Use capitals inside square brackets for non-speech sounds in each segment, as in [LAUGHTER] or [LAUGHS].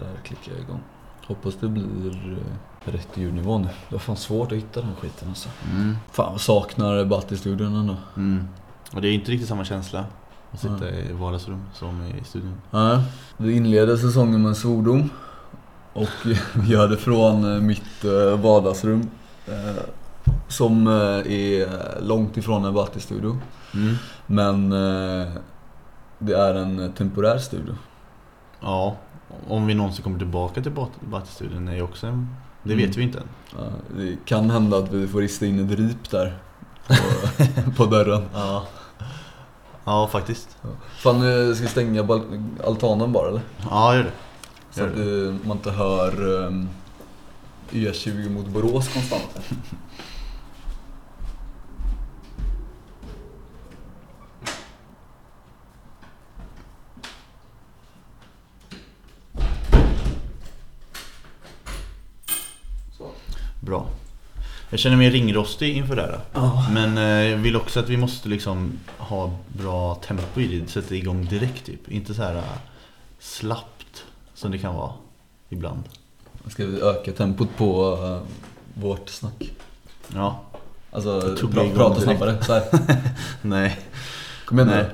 Där klickar jag igång. Hoppas det blir eh, rätt ljudnivå nu. Det var fan svårt att hitta den skiten alltså. Mm. Fan vad saknar Batti-studion ändå. Mm. Och det är inte riktigt samma känsla att sitta i vardagsrum som i studion. Nej, vi inleder säsongen med en svordom. Och vi [LAUGHS] gör det från eh, mitt eh, vardagsrum. Som är långt ifrån en Batti-studio. Mm. Men det är en temporär studio. Ja, om vi någonsin kommer tillbaka till Bat- Battestudion är ju också en... Det Mm. vet vi inte än. Ja, Det kan hända att vi får rista in ett rip där. På, [LAUGHS] på dörren. Ja. Ja, faktiskt. Fan, eh, ska vi stänga altanen bara eller? Ja, gör det. Så Gör att eh, man inte hör um, E20 mot Borås konstant. [LAUGHS] Så. Bra. Jag känner mig ringrostig inför det här. Ja. Men eh, jag vill också att vi måste liksom ha bra tempo i det. Sätta igång direkt typ. Inte så här eh, slappt som det kan vara ibland. Ska vi öka tempot på eh, vårt snack? Ja. Alltså, pra- prata direkt. snabbare. Så här. [LAUGHS] Nej. Kom igen Nej. nu.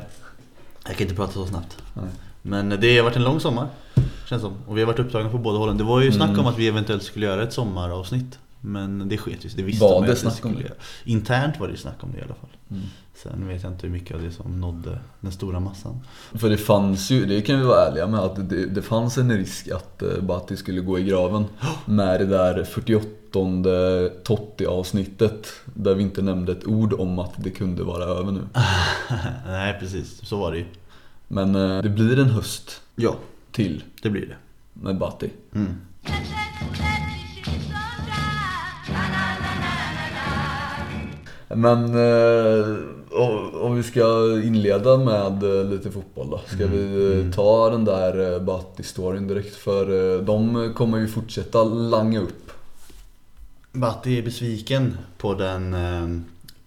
Jag kan inte prata så snabbt. Nej. Men det har varit en lång sommar. Känns som. Och vi har varit upptagna på båda hållen. Det var ju snack Mm. om att vi eventuellt skulle göra ett sommaravsnitt. Men det sket ju. Det visste Var de det snack om det? Internt var det ju snack om det i alla fall. Mm. Sen vet jag inte hur mycket av det som nådde den stora massan. För det fanns ju, det kan vi vara ärliga med, att det, det fanns en risk att eh, Batti skulle gå i graven med det där 48 Totti avsnittet där vi inte nämnde ett ord om att det kunde vara över nu. [LAUGHS] Nej precis, så var det ju. Men eh, det blir en höst Ja, till det blir det. med Batti. Mm. Men eh, om- vi ska inleda med eh, lite fotboll då. Ska vi eh, ta den där Batti-storyn direkt? För de kommer ju fortsätta langa upp. Batti är besviken på den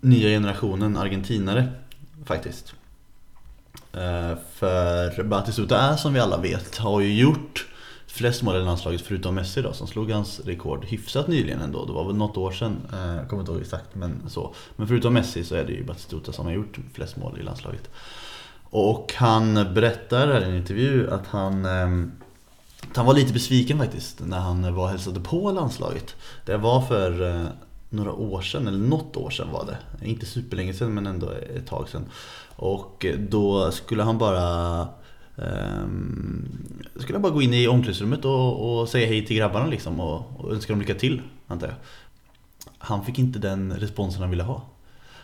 nya generationen argentinare faktiskt. För Batistuta är som vi alla vet, har ju gjort flest mål i landslaget förutom Messi då som slog hans rekord hyfsat nyligen ändå. Det var väl något år sedan, eh, jag kommer inte ihåg exakt men så. Men förutom Messi så är det ju Batistuta som har gjort flest mål i landslaget. Och han berättar här i en intervju att han Att han var lite besviken faktiskt när han var och hälsade på landslaget. Det var för eh, några år sedan, eller något år sedan var det. Inte superlänge sedan men ändå ett tag sedan. Och då skulle han bara Ehm, Då skulle jag bara gå in i omklädningsrummet och, och säga hej till grabbarna liksom och, och önska dem lycka till, antar jag. Han fick inte den responsen han ville ha.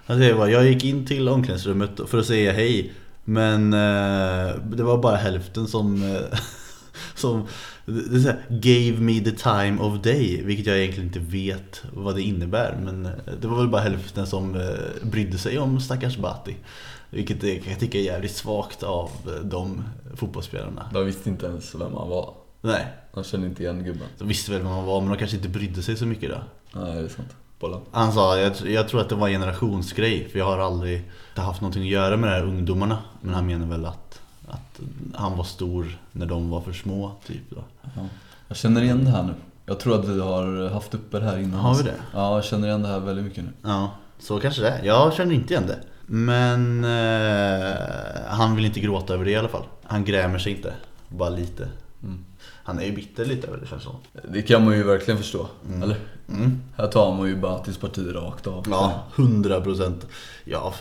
Han säger bara, jag gick in till omklädningsrummet för att säga hej Men eh, det var bara hälften som, eh, [LAUGHS] som det är så här, gave me the time of day Vilket jag egentligen inte vet vad det innebär Men eh, det var väl bara hälften som brydde sig om stackars Bati vilket jag kan tycka är jävligt svagt av eh, de fotbollsspelarna De visste inte ens vem han var. Nej, De kände inte igen gubben. de visste väl vem han var men de kanske inte brydde sig så mycket då Nej, det är sant. Han sa, jag, jag tror att det var en generationsgrej för jag har aldrig haft någonting att göra med de här ungdomarna. Men han menar väl att, att han var stor när de var för små, typ då. Ja. Jag känner igen det här nu. Jag tror att vi har haft uppe det här innan. Har vi det? Ja, jag känner igen det här väldigt mycket nu. Ja, så kanske det är. Jag känner inte igen det. Men eh, han vill inte gråta över det i alla fall. Han grämer sig inte, bara lite. Mm. Han är ju bitter lite över det känns som. Det kan man ju verkligen förstå. Mm. Eller? Mm. Här tar man ju Batis parti rakt av. Ja, 100 procent. Ja,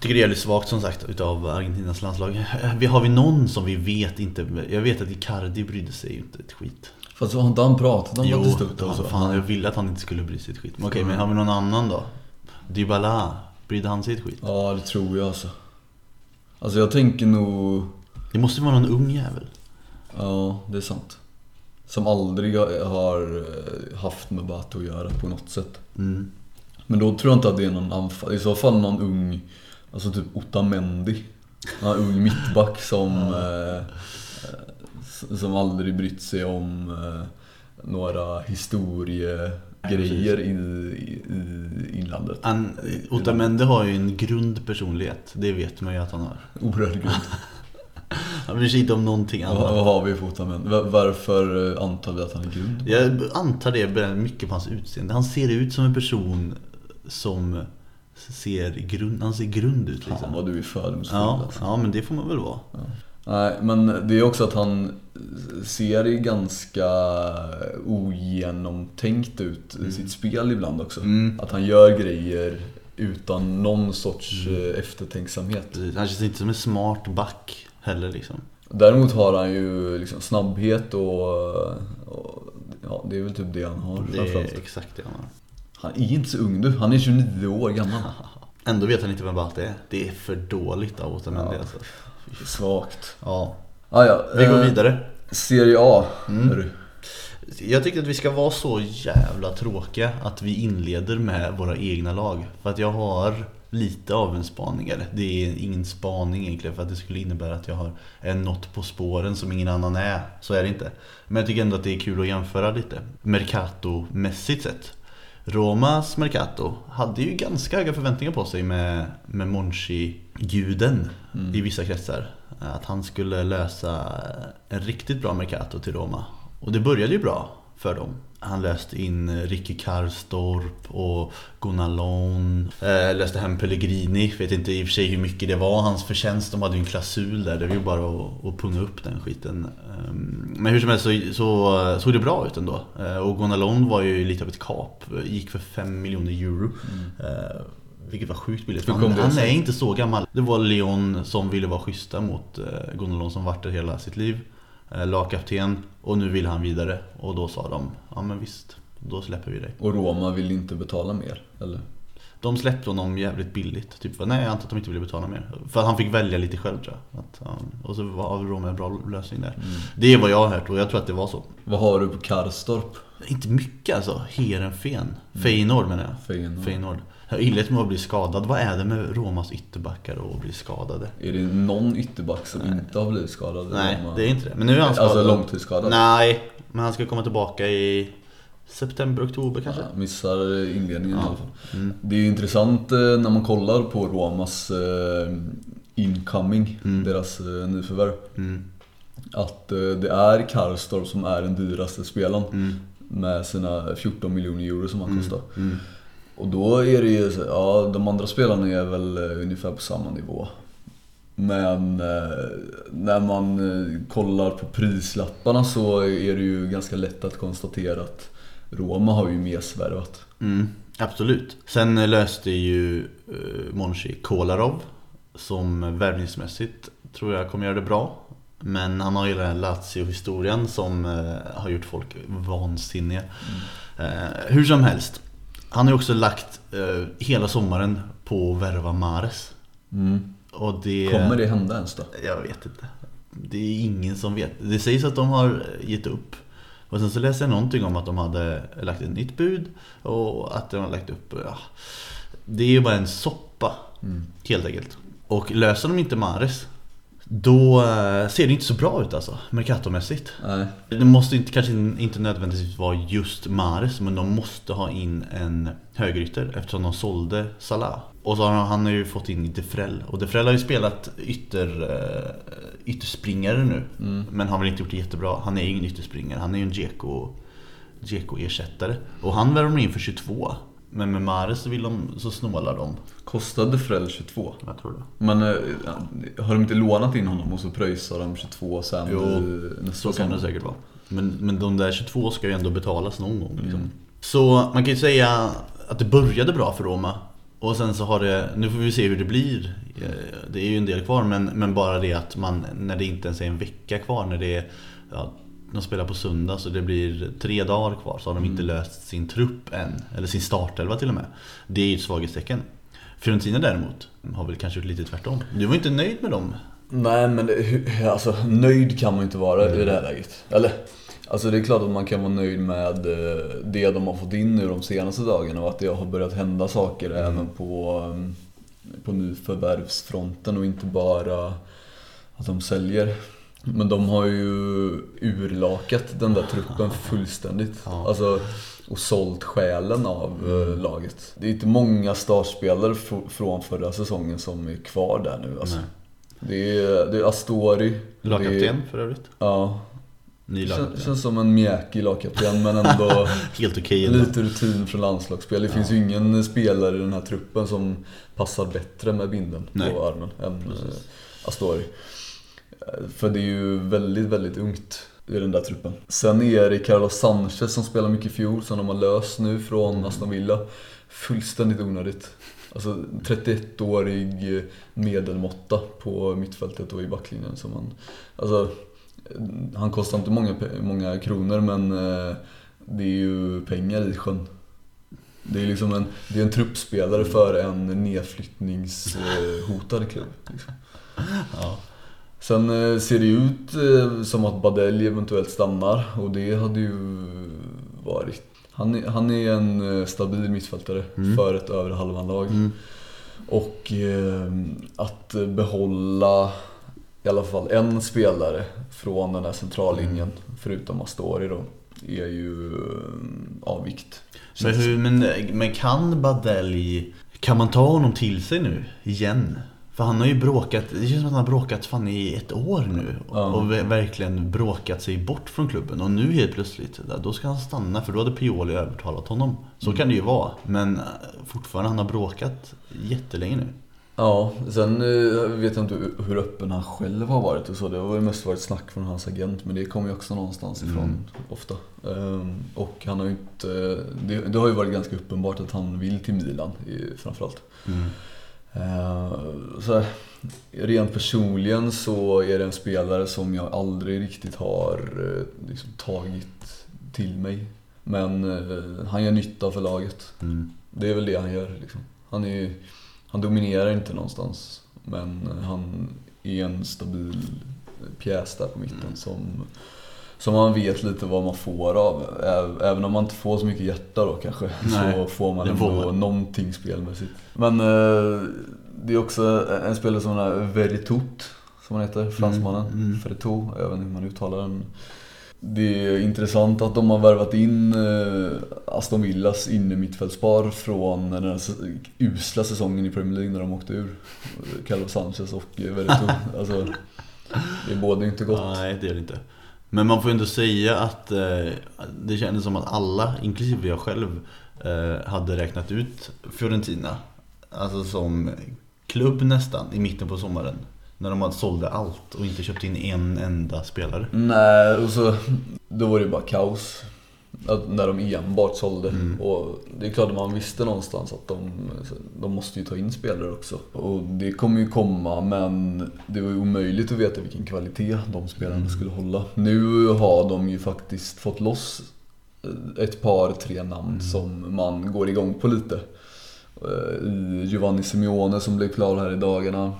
tycker det är jävligt svagt som sagt utav Argentinas landslag. Vi har vi någon som vi vet inte, jag vet att Icardi brydde sig inte ett skit. Fast har inte han pratat om Jo, Batistuta och han, så? fan, jag ville att han inte skulle bry sig ett skit. Men okej, Mm. men har vi någon annan då? Dybala, brydde han sig ett skit? Ja, det tror jag alltså. Alltså jag tänker nog... Det måste vara någon ung jävel. Ja, det är sant. Som aldrig har eh, haft med Bati att göra på något sätt. Mm. Men då tror jag inte att det är någon anfall. I så fall någon ung, alltså typ Otamendi. Någon ung mittback som, [LAUGHS] eh, eh, s- som aldrig brytt sig om eh, några historiegrejer i, i, i inlandet. Han, Otamendi har ju en grund personlighet. Det vet man ju att han har. Oerhörd grund. [LAUGHS] Han bryr sig inte om någonting annat. vad har vi för Otamendi? Va- Varför eh, antar vi att han är grund? Jag antar det mycket på hans utseende. Han ser ut som en person som ser grund, han ser grund ut Fan liksom. vad du är fördomsfull Ja, alltså. ja, men det får man väl vara. Nej, men det är också att han ser ganska ogenomtänkt ut i sitt spel ibland också. Mm. Att han gör grejer utan någon sorts Mm. eh, eftertänksamhet. Precis. Han känns inte som en smart back heller liksom. Däremot har han ju liksom snabbhet och, och ja, det är väl typ det han har Det är exakt det han har. Han är inte så ung du, han är 29 år gammal. [LAUGHS] Ändå vet han inte vem Bate är. Det är för dåligt av Otamendi Ja. alltså. Svagt. Ja. Ah, ja, Vi går eh, vidare. Serie A, Mm. Jag tycker att vi ska vara så jävla tråkiga att vi inleder med våra egna lag. För att jag har lite av en spaning, eller det är ingen spaning egentligen för att det skulle innebära att jag har något på spåren som ingen annan är. Så är det inte. Men jag tycker ändå att det är kul att jämföra lite. Mercato-mässigt sett. Romas Mercato hade ju ganska höga förväntningar på sig med, med Monchi-guden i vissa kretsar. Att han skulle lösa en riktigt bra Mercato till Roma. Och det började ju bra för dem. Han löste in Ricky Karstorp och Gonalon. Eh, löste hem Pellegrini. Vet inte i och för sig hur mycket det var hans förtjänst. De hade ju en klausul där. Det var ju bara att, att punga upp den skiten. Ehm, Men hur som helst så, så såg det bra ut ändå. Eh, Och Gonalon var ju lite av ett kap. Gick för 5 miljoner euro. Eh, Vilket var sjukt billigt. Han, han är inte så gammal. Det var Leon som ville vara schyssta mot eh, som varit där hela sitt liv. Eh, Lagkapten. Och nu vill han vidare. Och då sa de, ja men visst. Då släpper vi dig. Och Roma vill inte betala mer, eller? De släppte honom jävligt billigt. Typ, nej jag antar att de inte ville betala mer. För att han fick välja lite själv tror jag. Att, och så var Roma en bra lösning där. Det är vad jag har hört och jag tror att det var så. Vad har du på Karstorp? Inte mycket alltså. Heerenveen. Feyenoord menar jag. Feyenoord. Feyenoord. Jag har inlett med att bli skadad. Vad är det med Romas ytterbackar och bli skadade? Är det någon ytterback som inte har blivit skadad? Nej, Roma? det är inte det. Men nu är han skadad. Alltså långtidsskadad? Nej, men han ska komma tillbaka i september, oktober kanske. Ja, missar inledningen i alla fall. Mm. Det är intressant eh, när man kollar på Romas eh, incoming, Mm. deras eh, nyförvärv. Mm. Att det är Karstorp som är den dyraste spelaren Mm. med sina 14 miljoner euro som han kostar. Mm. Och då är det ju ja de andra spelarna är väl eh, ungefär på samma nivå. Men eh, när man eh, kollar på prislapparna så är det ju ganska lätt att konstatera att Roma har ju mer svärvat. Mm, absolut. Sen löste ju Monchi Kolarov som värvningsmässigt tror jag kommer göra det bra. Men han har ju den här Lazio-historien som har gjort folk vansinniga. Eh, hur som helst. Han har ju också lagt eh, hela sommaren på att värva Mares. Mm. Och det... Kommer det hända ens då? Jag vet inte. Det är ingen som vet. Det sägs att de har gett upp. Och sen så läste jag någonting om att de hade lagt ett nytt bud och att de har lagt upp... Ja, det är ju bara en soppa, helt enkelt. Och löser de inte Mares, då eh, ser det inte så bra ut alltså, Mercato-mässigt. Nej. Det måste inte, kanske inte nödvändigtvis vara just Mares, men de måste ha in en högerytter eftersom de sålde Salah. Och så har han, han har ju fått in Defrell. Och Defrell har ju spelat ytter, eh, ytterspringare nu. Men har väl inte gjort det jättebra. Han är ju ingen ytterspringare, han är ju en Dzeko Dzeko-ersättare. Och han värvar de in för 22. Men med Mares så, vill de, så snålar de. Kostade Frell 22? Jag tror det. Men eh, har de inte lånat in honom och så pröjsar de 22 sen Jo, nästa Så kan det säkert vara. Men, men de där 22 ska ju ändå betalas någon gång. Liksom. Mm. Så man kan ju säga att det började bra för Roma. Och sen så har det, nu får vi se hur det blir. Eh, Det är ju en del kvar men, men bara det att man, när det inte ens är en vecka kvar, när det är, ja, de spelar på söndag så det blir tre dagar kvar så har de inte löst sin trupp än. Eller sin startelva till och med. Det är ju ett svaghetstecken. Fiorentina däremot har väl kanske gjort lite tvärtom. Du var inte nöjd med dem? Nej men det, alltså, nöjd kan man inte vara i det här läget. Eller? Alltså det är klart att man kan vara nöjd med eh, det de har fått in nu de senaste dagarna och att det har börjat hända saker även på, um, på nyförvärvsfronten och inte bara att de säljer. Men de har ju urlakat den där truppen fullständigt. Ja. Alltså, och sålt själen av eh, laget. Det är inte många startspelare fr- från förra säsongen som är kvar där nu. Alltså. Det är, det är Astori. Lagkapten för övrigt. Ja. Ny lagkapten. känns som en mjäkig lagkapten men ändå [LAUGHS] Helt ändå. lite rutin från landslagsspel. Det finns ju ingen spelare i den här truppen som passar bättre med binden Nej. på armen än Precis. eh, Astori. Eh, För det är ju väldigt, väldigt ungt i den där truppen. Sen är det Carlos Sanchez som spelar mycket i fjol, som de har löst nu från Aston Villa. Fullständigt onödigt. Alltså 31-årig medelmåtta på mittfältet och i backlinjen. Som han, alltså, han kostar inte många, många kronor men eh, det är ju pengar i sjön. Det är liksom en, det är en truppspelare för en nedflyttningshotad klubb. Liksom. Ja. Sen eh, ser det ut eh, som att Badelj eventuellt stannar och det hade ju varit... Han är, han är en eh, stabil mittfältare Mm. för ett övre halvan-lag. Mm. Och att behålla i alla fall en spelare från den här centrallinjen, förutom Astori då, är ju av vikt. Men, hur, men, men kan Badelj, kan man ta honom till sig nu igen? För han har ju bråkat, det känns som att han har bråkat fan i ett år nu. Ja. Och ver- verkligen bråkat sig bort från klubben. Och nu helt plötsligt, då ska han stanna för då hade Pioli övertalat honom. Så kan det ju vara. Men eh, fortfarande, han har bråkat jättelänge nu. Ja, sen eh, vet jag inte hur öppen han själv har varit och så. Det har ju mest varit snack från hans agent men det kommer ju också någonstans ifrån Mm. ofta. Ehm, och han har ju inte... Det, har ju varit ganska uppenbart att han vill till Milan framförallt. Mm. Ehm, så rent personligen så är det en spelare som jag aldrig riktigt har eh, liksom, tagit till mig. Men eh, han gör nytta för laget. Mm. Det är väl det han gör. Liksom. Han, är, han dominerar inte någonstans. Men han är en stabil pjäs där på mitten Mm. som, som man vet lite vad man får av. Även om man inte får så mycket hjärta då kanske. [LAUGHS] Nej, så får man ändå man. någonting spelmässigt. Men eh, det är också en spelare som den här Veritot, som han heter, fransmannen. Mm, mm. Verito, jag vet inte hur man uttalar den. Det är intressant att de har värvat in eh, Aston Villas innermittfältspar från den här usla säsongen i Premier League när de åkte ur. Carlos Sanchez och Verito. [LAUGHS] Alltså, det båda inte gott. Nej, det gör det inte. Men man får ju ändå säga att eh, det kändes som att alla, inklusive jag själv, eh, hade räknat ut Fiorentina. Alltså som klubb nästan, i mitten på sommaren. När de hade sålde allt och inte köpt in en enda spelare. Nej, och så då var det ju bara kaos. När de enbart sålde. Mm. Och det är klart att man visste någonstans att de, de måste ju ta in spelare också. Och det kommer ju komma men det var ju omöjligt att veta vilken kvalitet de spelarna Mm. skulle hålla. Nu har de ju faktiskt fått loss ett par, tre namn Mm. som man går igång på lite. Eh, Giovanni Simeone som blev klar här i dagarna.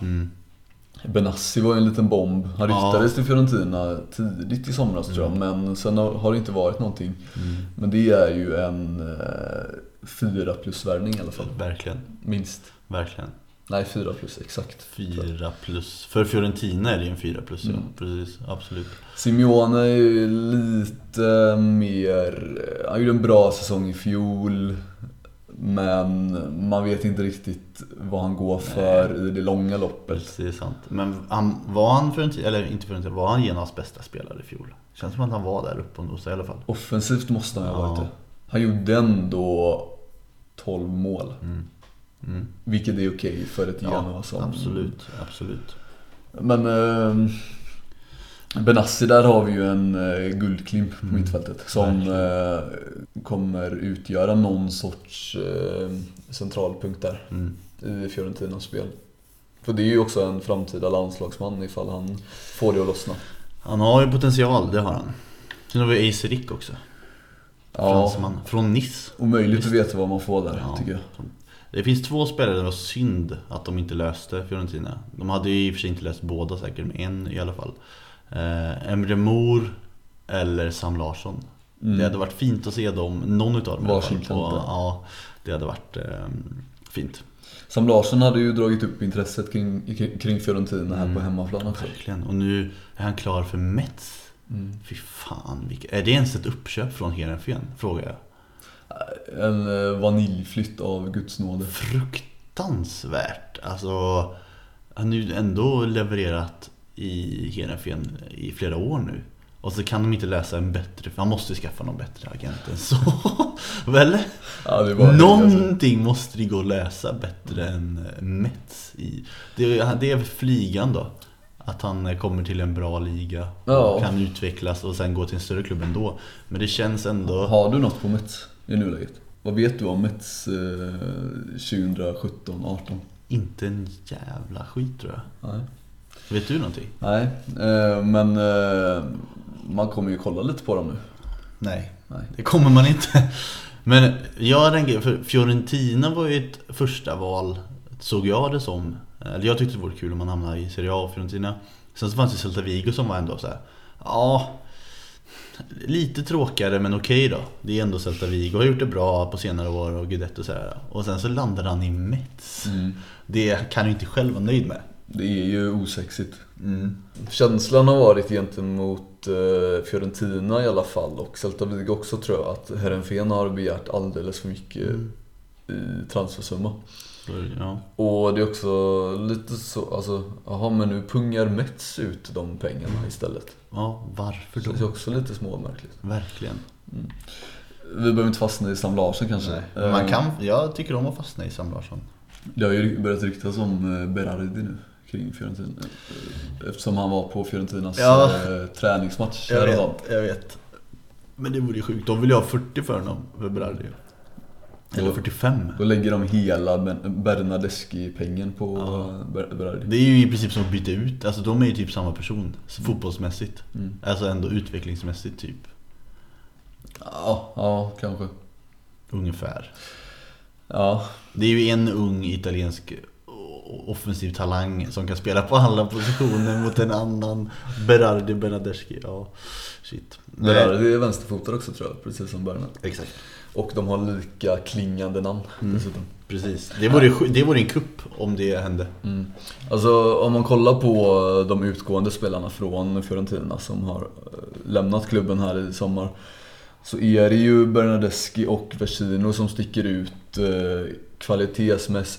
Mm. Benassi var ju en liten bomb. Han Ja. ryktades till Fiorentina tidigt i somras tror jag, men sen har det inte varit någonting. Mm. Men det är ju en eh, 4 plus-värvning i alla fall. Verkligen, Minst. verkligen. Nej, 4 plus exakt. Fyra plus. För Fiorentina är det ju en fyra plus, ja. Mm. Precis, absolut. Simeone är ju lite mer... Han gjorde en bra säsong i fjol. Men man vet inte riktigt vad han går för i det långa loppet. Det är sant. Men han, var han Fiorentina, eller inte Fiorentina, var han Genas bästa spelare i fjol? Känns som att han var där uppe och nosade i alla fall. Offensivt måste han ha varit Ja. det. Han gjorde ändå 12 mål. Mm. Mm. Vilket är okej för ett Genoa som... absolut, absolut. Men eh, Benassi, där har vi ju en eh, guldklimp på Mm, mittfältet. Som eh, kommer utgöra någon sorts eh, centralpunkt där Mm. i Fiorentinas spel. För det är ju också en framtida landslagsman ifall han får det att lossna. Han har ju potential, det har han. Sen har vi Ace Rick också. Ja, Fransman. Från Nice. omöjligt Visst. att veta vad man får där Ja. tycker jag. Det finns två spelare, det var synd att de inte löste Fiorentina. De hade ju i och för sig inte löst båda säkert, men en i alla fall. Eh, Emre Mor eller Sam Larsson. Mm. Det hade varit fint att se dem, någon utav dem Varsin där. Ja, det hade varit eh, fint. Sam Larsson hade ju dragit upp intresset kring, kring Fiorentina här Mm. på hemmaplan också. Verkligen. Och nu är han klar för Mets. Mm. Fy fan, vilka... är det ens ett uppköp från Heerenveen? Frågar jag. En eh, vaniljflytt av Guds nåde. Fruktansvärt. Alltså, han har ju ändå levererat i Heerenveen i flera år nu. Och så kan de inte läsa en bättre, för han måste skaffa någon bättre agent än så. [LAUGHS] Väl? Ja, det var alltså. Någonting måste det gå att läsa bättre än Mets i. Det är, det är flygan då. Att han kommer till en bra liga Ja. kan utvecklas och sen gå till en större klubb ändå. Men det känns ändå... Har du något på Mets i nuläget? Vad vet du om Mets eh, 2017-18? Inte en jävla skit tror jag. Nej. Vet du någonting? Nej, eh, men eh, man kommer ju kolla lite på dem nu. Nej. Nej. Det kommer man inte. [LAUGHS] Men jag den för Fiorentina var ju ett första val Såg jag det som. Eller jag tyckte det vore kul om man hamnade i Serie A och Fiorentina. Sen så fanns det Celta Vigo som var ändå så här. Ja, Lite tråkigare men okej då. Det är ändå Celta Vigo har gjort det bra på senare år och Guidetti och så här. Och sen så landar han i Mets. Det kan du inte själv vara nöjd med. Det är ju osexigt. Mm. Känslan har varit gentemot eh, Fiorentina i alla fall och Celta Vigo också tror jag att Heerenveen har begärt alldeles för mycket i transfersumma. Så, ja. Och det är också lite så, alltså, jaha men nu pungar Mets ut de pengarna istället. ja, varför Det är då? också lite småmärkligt. Verkligen. Vi behöver inte fastna i Sam Larsson kanske. Man Eh, kan, jag tycker om att fastna i Sam Larsson. Det har ju börjat ryktas om eh, Berardi nu kring Fiorentina. Eh, Eftersom han var på Fiorentinas Ja. eh, träningsmatch Jag vet, jag vet. Men det vore ju sjukt. De vill ju ha 40 för honom, för Berardi. Eller Då- 45. Då lägger de hela Bernadeschi-pengen på Ja. Ber- Berardi. Det är ju i princip som att byta ut. Alltså de är ju typ samma person. Så Fotbollsmässigt. Mm. Alltså ändå utvecklingsmässigt typ. Ja, ja, kanske. Ungefär. Ja, Det är ju en ung italiensk offensiv talang som kan spela på alla positioner mot en annan Berardi Bernadeschi. Ja, shit. Berardi är vänsterfotad också tror jag, precis som Bernard. Exakt. Och de har lika klingande namn Mm. dessutom. Precis. Det vore, det vore en kupp om det hände. Mm. Alltså om man kollar på de utgående spelarna från Fiorentina som har eh, lämnat klubben här i sommar. Så är det ju Bernadeschi och Vecino som sticker ut eh, kvalitetsmäss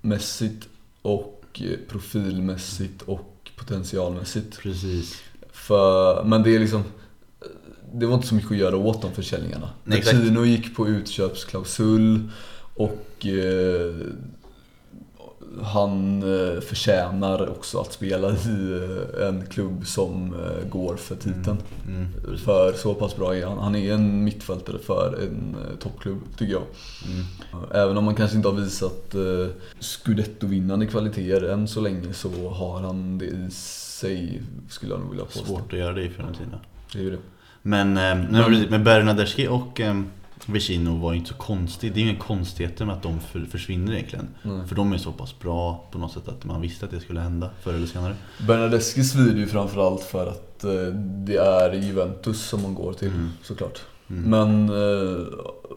kvalitetsmässigt och eh, profilmässigt och potentialmässigt. Precis. För, men det är liksom Det var inte så mycket att göra åt de försäljningarna. Vecino gick på utköpsklausul och eh, han eh, förtjänar också att spela i eh, en klubb som eh, går för titeln. Mm. För så pass bra är han. Han är en mittfältare för en toppklubb, tycker jag. Mm. Även om han kanske inte har visat scudetto-vinnande kvaliteter än så länge så har han det i sig, skulle jag nog vilja påstå. Svårt att göra det i Fiorentina. Det är ju det. Men, eh, men Bernadeschi och Vecino var ju inte så konstigt. Det är ju inga konstigheter med att de för, försvinner egentligen. Nej. För de är så pass bra på något sätt att man visste att det skulle hända förr eller senare. Bernadeschi svider ju framförallt för att eh, det är Juventus som man går till, Mm. såklart. Mm. Men eh,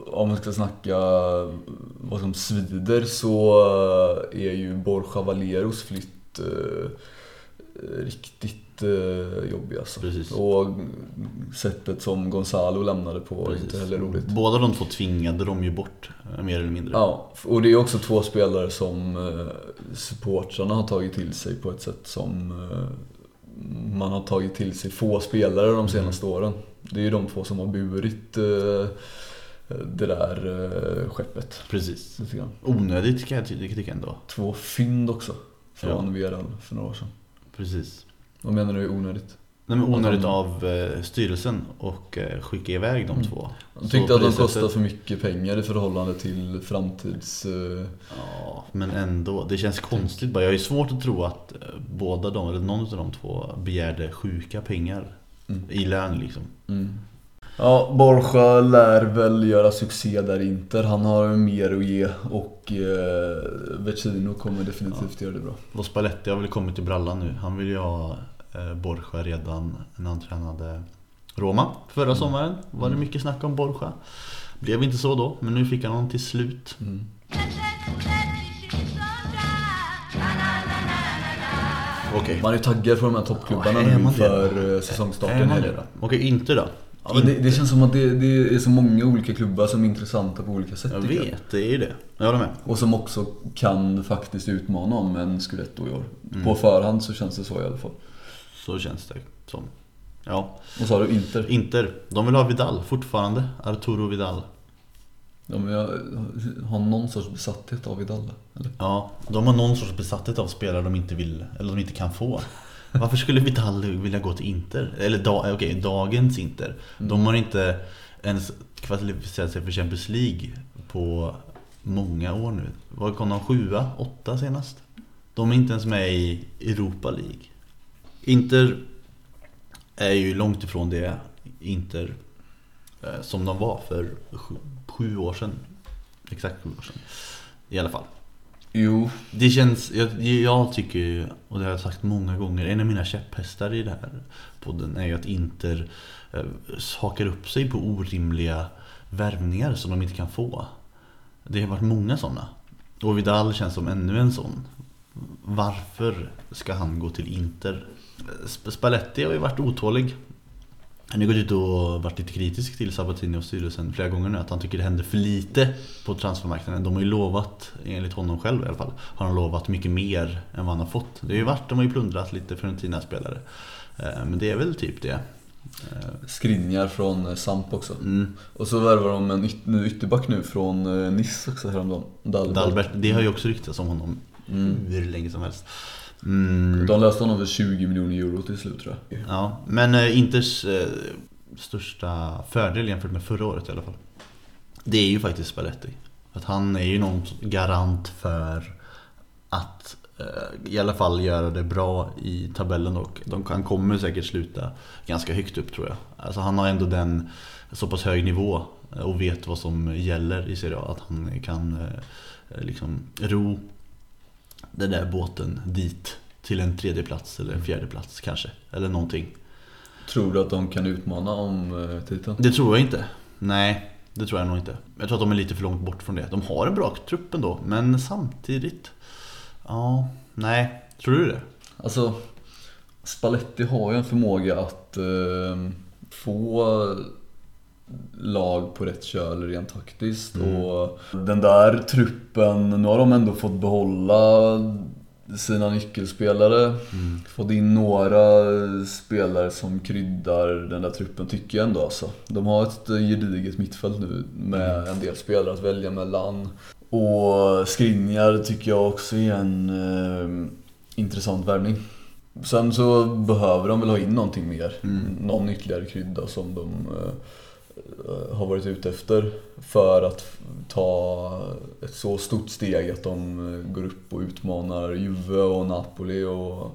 om man ska snacka vad som svider så eh, är ju Borja Valeros flytt riktigt jobbig alltså. Precis. Och sättet som Gonzalo lämnade på var Precis. inte heller roligt. Båda de två tvingade de ju bort, eh, mer eller mindre. Ja, och det är också två spelare som eh, supportrarna har tagit till sig på ett sätt som eh, man har tagit till sig få spelare de senaste åren. Det är ju de två som har burit eh, det där eh, skeppet. Precis. Onödigt kan jag ty- tycka ändå. Två fynd också från Ja. Villarreal för några år sedan. Precis. Vad menar du är onödigt? Nej, men onödigt de- av eh, styrelsen och eh, skicka iväg de Mm. två. Jag Så tyckte att de sättet- kostar för mycket pengar i förhållande till framtids... Eh, Ja, men ändå. Det känns konstigt bara. Jag har ju svårt att tro att båda de, eller någon av de två, begärde sjuka pengar Mm. i lön liksom. Mm. Ja, Borja lär väl göra succé där i Inter. Han har mer att ge och eh, Vecino kommer definitivt göra det bra. Och Spalletti har väl kommit till brallan nu. Han vill ju ha Borja redan när han tränade Roma förra sommaren. Var det mycket snack om Borja. Blev inte så då, men nu fick han honom till slut. Mm. Okej. Man är ju taggad för de här toppklubbarna Ja, nu eh, säsongstarten. det då? Okej, inte då. Ja, det, det känns som att det, det är så många olika klubbar som är intressanta på olika sätt. Jag vet, det är ju det. Jag håller med. Och som också kan faktiskt utmana om en Scudetto i år. På förhand så känns det så i alla fall. Så känns det som. Ja. Och så har du Inter. Inter, de vill ha Vidal fortfarande. Arturo Vidal. De är, har någon sorts besatthet av Vidal. Eller? Ja, de har någon sorts besatthet av spelare de inte vill, eller de inte kan få. Varför skulle Vidal vilja gå till Inter? Eller da, okej, dagens Inter. De har inte ens kvalificerat sig för Champions League på många år nu. Vad kom de? Sjua? Åtta senast? De är inte ens med i Europa League. Inter är ju långt ifrån det Inter eh, som de var för sju, sju år sedan. Exakt sju år sedan. I alla fall. Jo, Det känns, jag, jag tycker ju, och det har jag sagt många gånger, en av mina käpphästar i det här podden är ju att Inter eh, hakar upp sig på orimliga värvningar som de inte kan få. Det har varit många sådana. Och Vidal känns som ännu en sån. Varför ska han gå till Inter? Sp- Spalletti har ju varit otålig. Han har gått ut och varit lite kritisk till Sabatini och styrelsen flera gånger nu att han tycker det händer för lite på transfermarknaden. De har ju lovat, enligt honom själv i alla fall, har han lovat mycket mer än vad han har fått. Det har ju varit, de har ju plundrat lite Fiorentina-spelare. Eh, Men det är väl typ det. Eh, Skriniar från eh, Samp också. Mm. Och så värvar de en yt- ytterback nu från Nice också häromdagen. Dalbert. Dalbert, det har ju också ryktats om honom hur länge som helst. Mm. De löste honom för 20 miljoner euro till slut tror jag. Ja, men eh, Inters eh, största fördel jämfört med förra året i alla fall Det är ju faktiskt Spalletti Att han är ju någon garant för att eh, i alla fall göra det bra i tabellen och de, han kommer säkert sluta ganska högt upp tror jag Alltså han har ändå den så pass hög nivå eh, och vet vad som gäller i Serie A att han kan eh, liksom ro den där båten dit till en tredje plats eller en fjärde plats kanske. Eller någonting. Tror du att de kan utmana om eh, titeln? Det tror jag inte. Nej, det tror jag nog inte. Jag tror att de är lite för långt bort från det. De har en bra trupp ändå, men samtidigt... Ja, nej. Tror du det? Alltså, Spalletti har ju en förmåga att eh, få lag på rätt köl rent taktiskt. Och den där truppen, nu har de ändå fått behålla sina nyckelspelare. Fått in några spelare som kryddar den där truppen tycker jag ändå alltså. De har ett gediget mittfält nu med en del spelare att välja mellan. Och Skriniar tycker jag också är en eh, intressant värvning. Sen så behöver de väl ha in någonting mer. Någon ytterligare krydda som de eh, har varit ute efter. För att ta ett så stort steg att de eh, går upp och utmanar Juve och Napoli och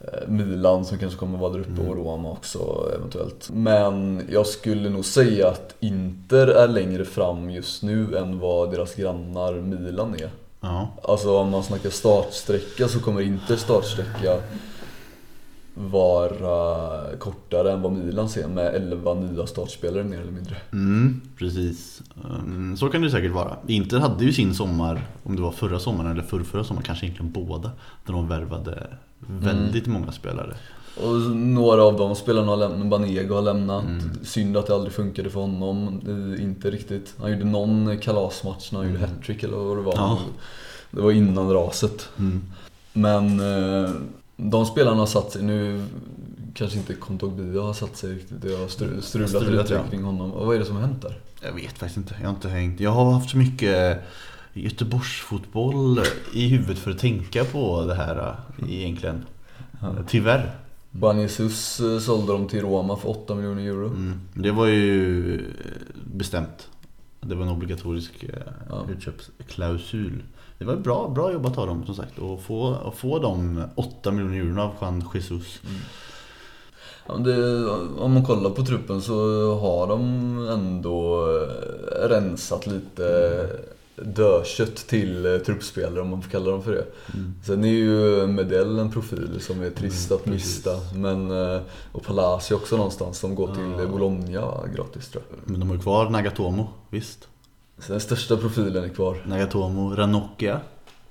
eh, Milan som kanske kommer vara där uppe och Roma också eventuellt. Men jag skulle nog säga att Inter är längre fram just nu än vad deras grannar Milan är. Ja. Alltså om man snackar startsträcka så kommer Inter startsträcka vara kortare än vad Milan ser med 11 nya startspelare mer eller mindre. Mm, precis. Mm, Så kan det säkert vara. Inter hade ju sin sommar, om det var förra sommaren eller förrförra sommaren, kanske egentligen båda. Där de värvade väldigt många spelare. Och några av de spelarna har lämnat, Banego har lämnat. Synd att det aldrig funkade för honom, eh, inte riktigt. Han gjorde någon kalasmatch när han gjorde hattrick eller vad det var. Ja. Det var innan raset. Mm. Men eh, de spelarna har satt sig, nu kanske inte Kontogbia har satt sig riktigt. Det har stru- strulat Strulat, lite ja. kring honom. Och vad är det som har hänt där? Jag vet faktiskt inte, jag har inte hängt. Jag har haft så mycket Göteborgsfotboll i huvudet för att tänka på det här äh, egentligen. Tyvärr. Banjesus eh, sålde dem till Roma för 8 miljoner euro. Mm. Det var ju eh, bestämt. Det var en obligatorisk eh, Ja. utköpsklausul. Det var bra, bra jobbat av dem som sagt. Och få, att få de 8 miljoner euro av Juan Jesus. Men det, om man kollar på truppen så har de ändå eh, rensat lite dödkött till eh, truppspelare om man får kalla dem för det. Sen är ju Medell en profil som är trist att mista. Men, eh, och Palacio också någonstans som går till Bologna gratis tror jag. Men de har ju kvar Nagatomo, visst. Så den största profilen är kvar. Nagatomo, Ranocchia.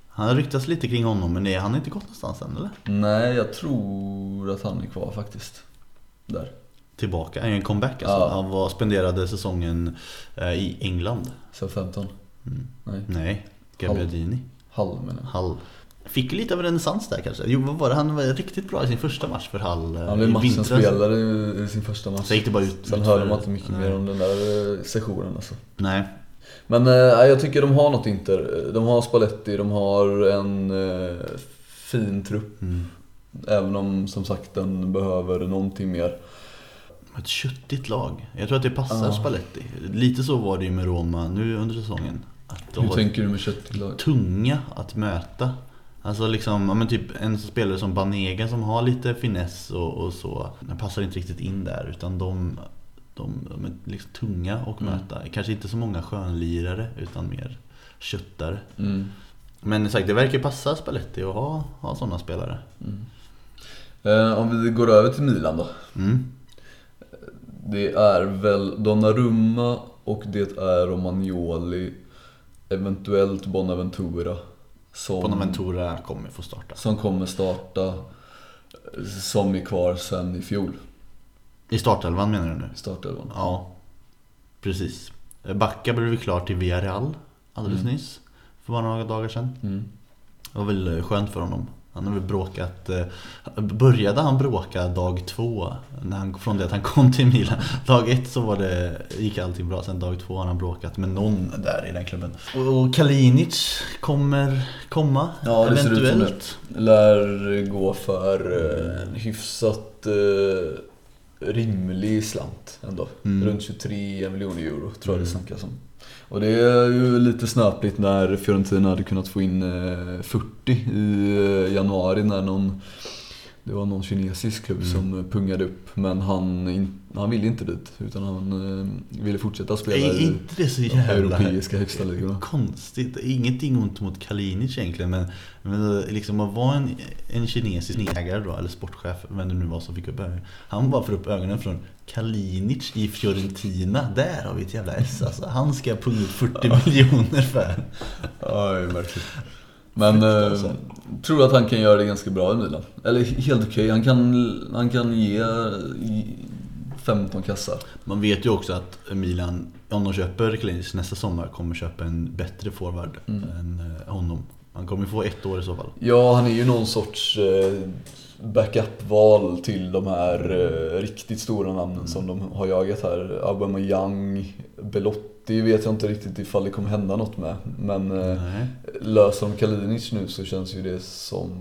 Han har ryktats lite kring honom men han har inte gått någonstans än eller? Nej, jag tror att han är kvar faktiskt. Där. tillbaka, en comeback alltså. Ja. Han var, spenderade säsongen eh, i England. Så 15? Mm. Nej. Nej, Gabbiadini. Hall menar jag. Hall. Fick lite av en renässans där kanske. Jo, vad var det? Han var riktigt bra i sin första match för Hall eh, Han blev i matchens spelare i- sin första match. Sen gick det bara ut. Sen ut hör för- man inte mycket Nej. mer om den där eh, sessionen alltså. Nej. Men eh, jag tycker de har något Inter. De har Spalletti, de har en eh, fin trupp. Mm. Även om som sagt den behöver någonting mer. Ett köttigt lag. Jag tror att det passar Ja. Spalletti. Lite så var det ju med Roma nu under säsongen. Att de Hur tänker du med köttlag? tunga att möta. Alltså liksom, ja men typ en spelare som Banega som har lite finess och, och så. Den passar inte riktigt in där utan de, de, de är liksom tunga att Mm. möta. Kanske inte så många skönlirare utan mer köttare. Mm. Men sagt, det verkar passa Spalletti att ha, ha sådana spelare. Eh, om vi går över till Milan då. Mm. Det är väl Donnarumma och det är Romagnoli. Eventuellt Bonaventura. Som, Bonaventura kommer få starta. som kommer starta. eh, Som är kvar sen i fjol. I startelvan menar du nu? Startelvan. Ja, precis. Backa blev klar till Villarreal alldeles Mm. nyss. För bara några dagar sedan. Mm. Det var väl eh, skönt för honom. Han har väl bråkat, eh, började han bråka dag två? När han, från det att han kom till Milan. Dag ett så var det, gick allting bra, sen dag två har han bråkat med någon där i den klubben. Och Kalinic kommer komma, Ja, det ser ut som eventuellt. Lär gå för en hyfsat eh, rimlig slant ändå. Mm. Runt 23 miljoner euro tror jag det Mm. snackas om. Och det är ju lite snöpligt när Fiorentina hade kunnat få in eh, 40 i eh, januari när någon det var någon kinesisk klubb Mm. som pungade upp men han, han ville inte dit utan han eh, ville fortsätta spela Är inte det så jävla europeiska högsta ligorna. konstigt? Ingenting ont mot Kalinic egentligen men, men liksom att vara en, en kinesisk ägare då, eller sportchef, vem det nu var som fick upp ögonen. Han bara får upp ögonen från Kalinic i Fiorentina. Där har vi ett jävla S alltså. Han ska punga ut 40 miljoner för. Är märkligt. Men eh, tror att han kan göra det ganska bra i Milan. Eller helt okej. Han, kan, han kan ge i 15 kassar. Man vet ju också att Milan, om de köper Kalinic nästa sommar, kommer köpa en bättre forward Mm. än eh, honom. Han kommer få ett år i så fall. Ja, han är ju någon sorts eh, backup-val till de här eh, riktigt stora namnen som de har jagat här. Aubameyang, Belotti vet jag inte riktigt ifall det kommer hända något med. Men eh, Nej. löser de Kalinic nu så känns ju det som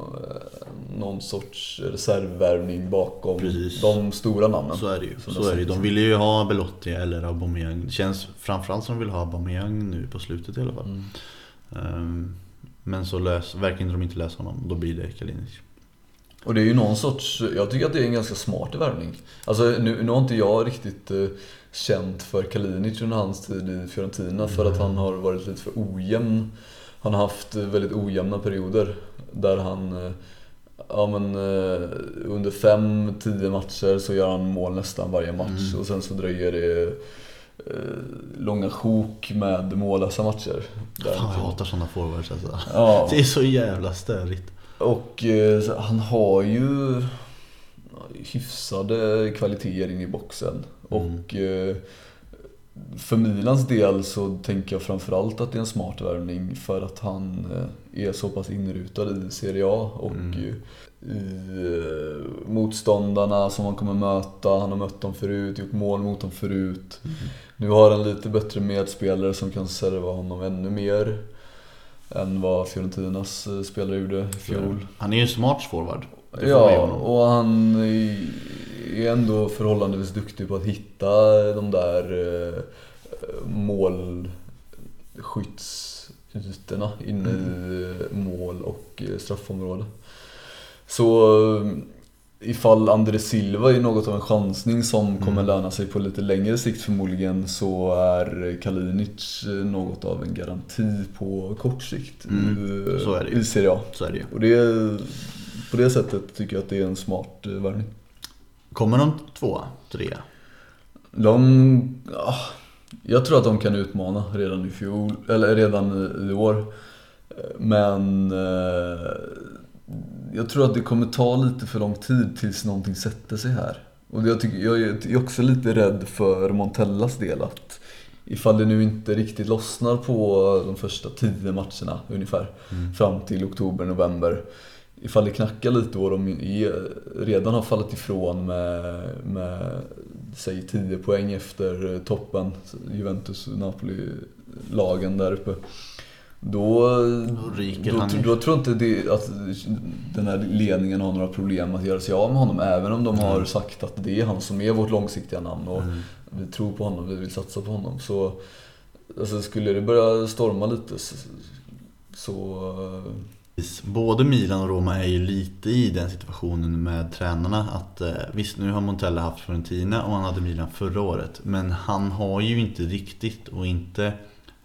eh, någon sorts reservvärvning bakom Precis. de stora namnen. Så är det ju. Så det är det. De ville ju ha Belotti eller Aubameyang. Det känns framförallt som de vill ha Aubameyang nu på slutet i alla fall. Mm. Ehm, Men så lös, verkar inte de inte lösa honom. Då blir det Kalinic. Och det är ju någon sorts, jag tycker att det är en ganska smart värvning. Alltså nu, nu har inte jag riktigt eh, känt för Kalinic under hans tid i Fiorentina för att han har varit lite för ojämn. Han har haft eh, väldigt ojämna perioder där han eh, Ja men eh, under 5-10 matcher så gör han mål nästan varje match Mm. och sen så dröjer det långa sjok med mållösa matcher. Där Fan, jag hatar sådana forwards alltså. Ja. [LAUGHS] Det är så jävla störigt. Och han har ju hyfsade kvaliteter in i boxen. Och eh, för Milans del så tänker jag framförallt att det är en smart värvning för att han eh, är så pass inrutad i Serie A och Mm. eh, i motståndarna som han kommer möta. Han har mött dem förut, gjort mål mot dem förut. Nu har han lite bättre medspelare som kan serva honom ännu mer än vad Fiorentinas spelare gjorde i fjol. Han är ju en smart forward. Ja, och han är ändå förhållandevis duktig på att hitta de där eh, målskyttsytorna inne i mål och eh, straffområde. Så eh, ifall André Silva är något av en chansning som kommer Mm. löna sig på lite längre sikt förmodligen så är Kalinic eh, något av en garanti på kort sikt Mm, i, så är det ju. i Serie A. Så är det. Och det, på det sättet tycker jag att det är en smart värvning. Kommer de tvåa, trea? De, ja, jag tror att de kan utmana redan i fjol, eller redan i, i år. Men eh, jag tror att det kommer ta lite för lång tid tills någonting sätter sig här. Och jag, tycker, jag är också lite rädd för Montellas del att ifall det nu inte riktigt lossnar på de första tio matcherna ungefär Mm. fram till oktober, november. Ifall det knackar lite och de är, redan har fallit ifrån med, med säg 10 poäng efter toppen, Juventus, Napoli-lagen där uppe. Då, Då då, tror jag inte det, att den här ledningen har några problem att göra sig av med honom. Även om de har sagt att det är han som är vårt långsiktiga namn och Mm. vi tror på honom, vi vill satsa på honom. Så alltså, skulle det börja storma lite så... Både Milan och Roma är ju lite i den situationen med tränarna att eh, visst nu har Montella haft Fiorentina och han hade Milan förra året men han har ju inte riktigt och inte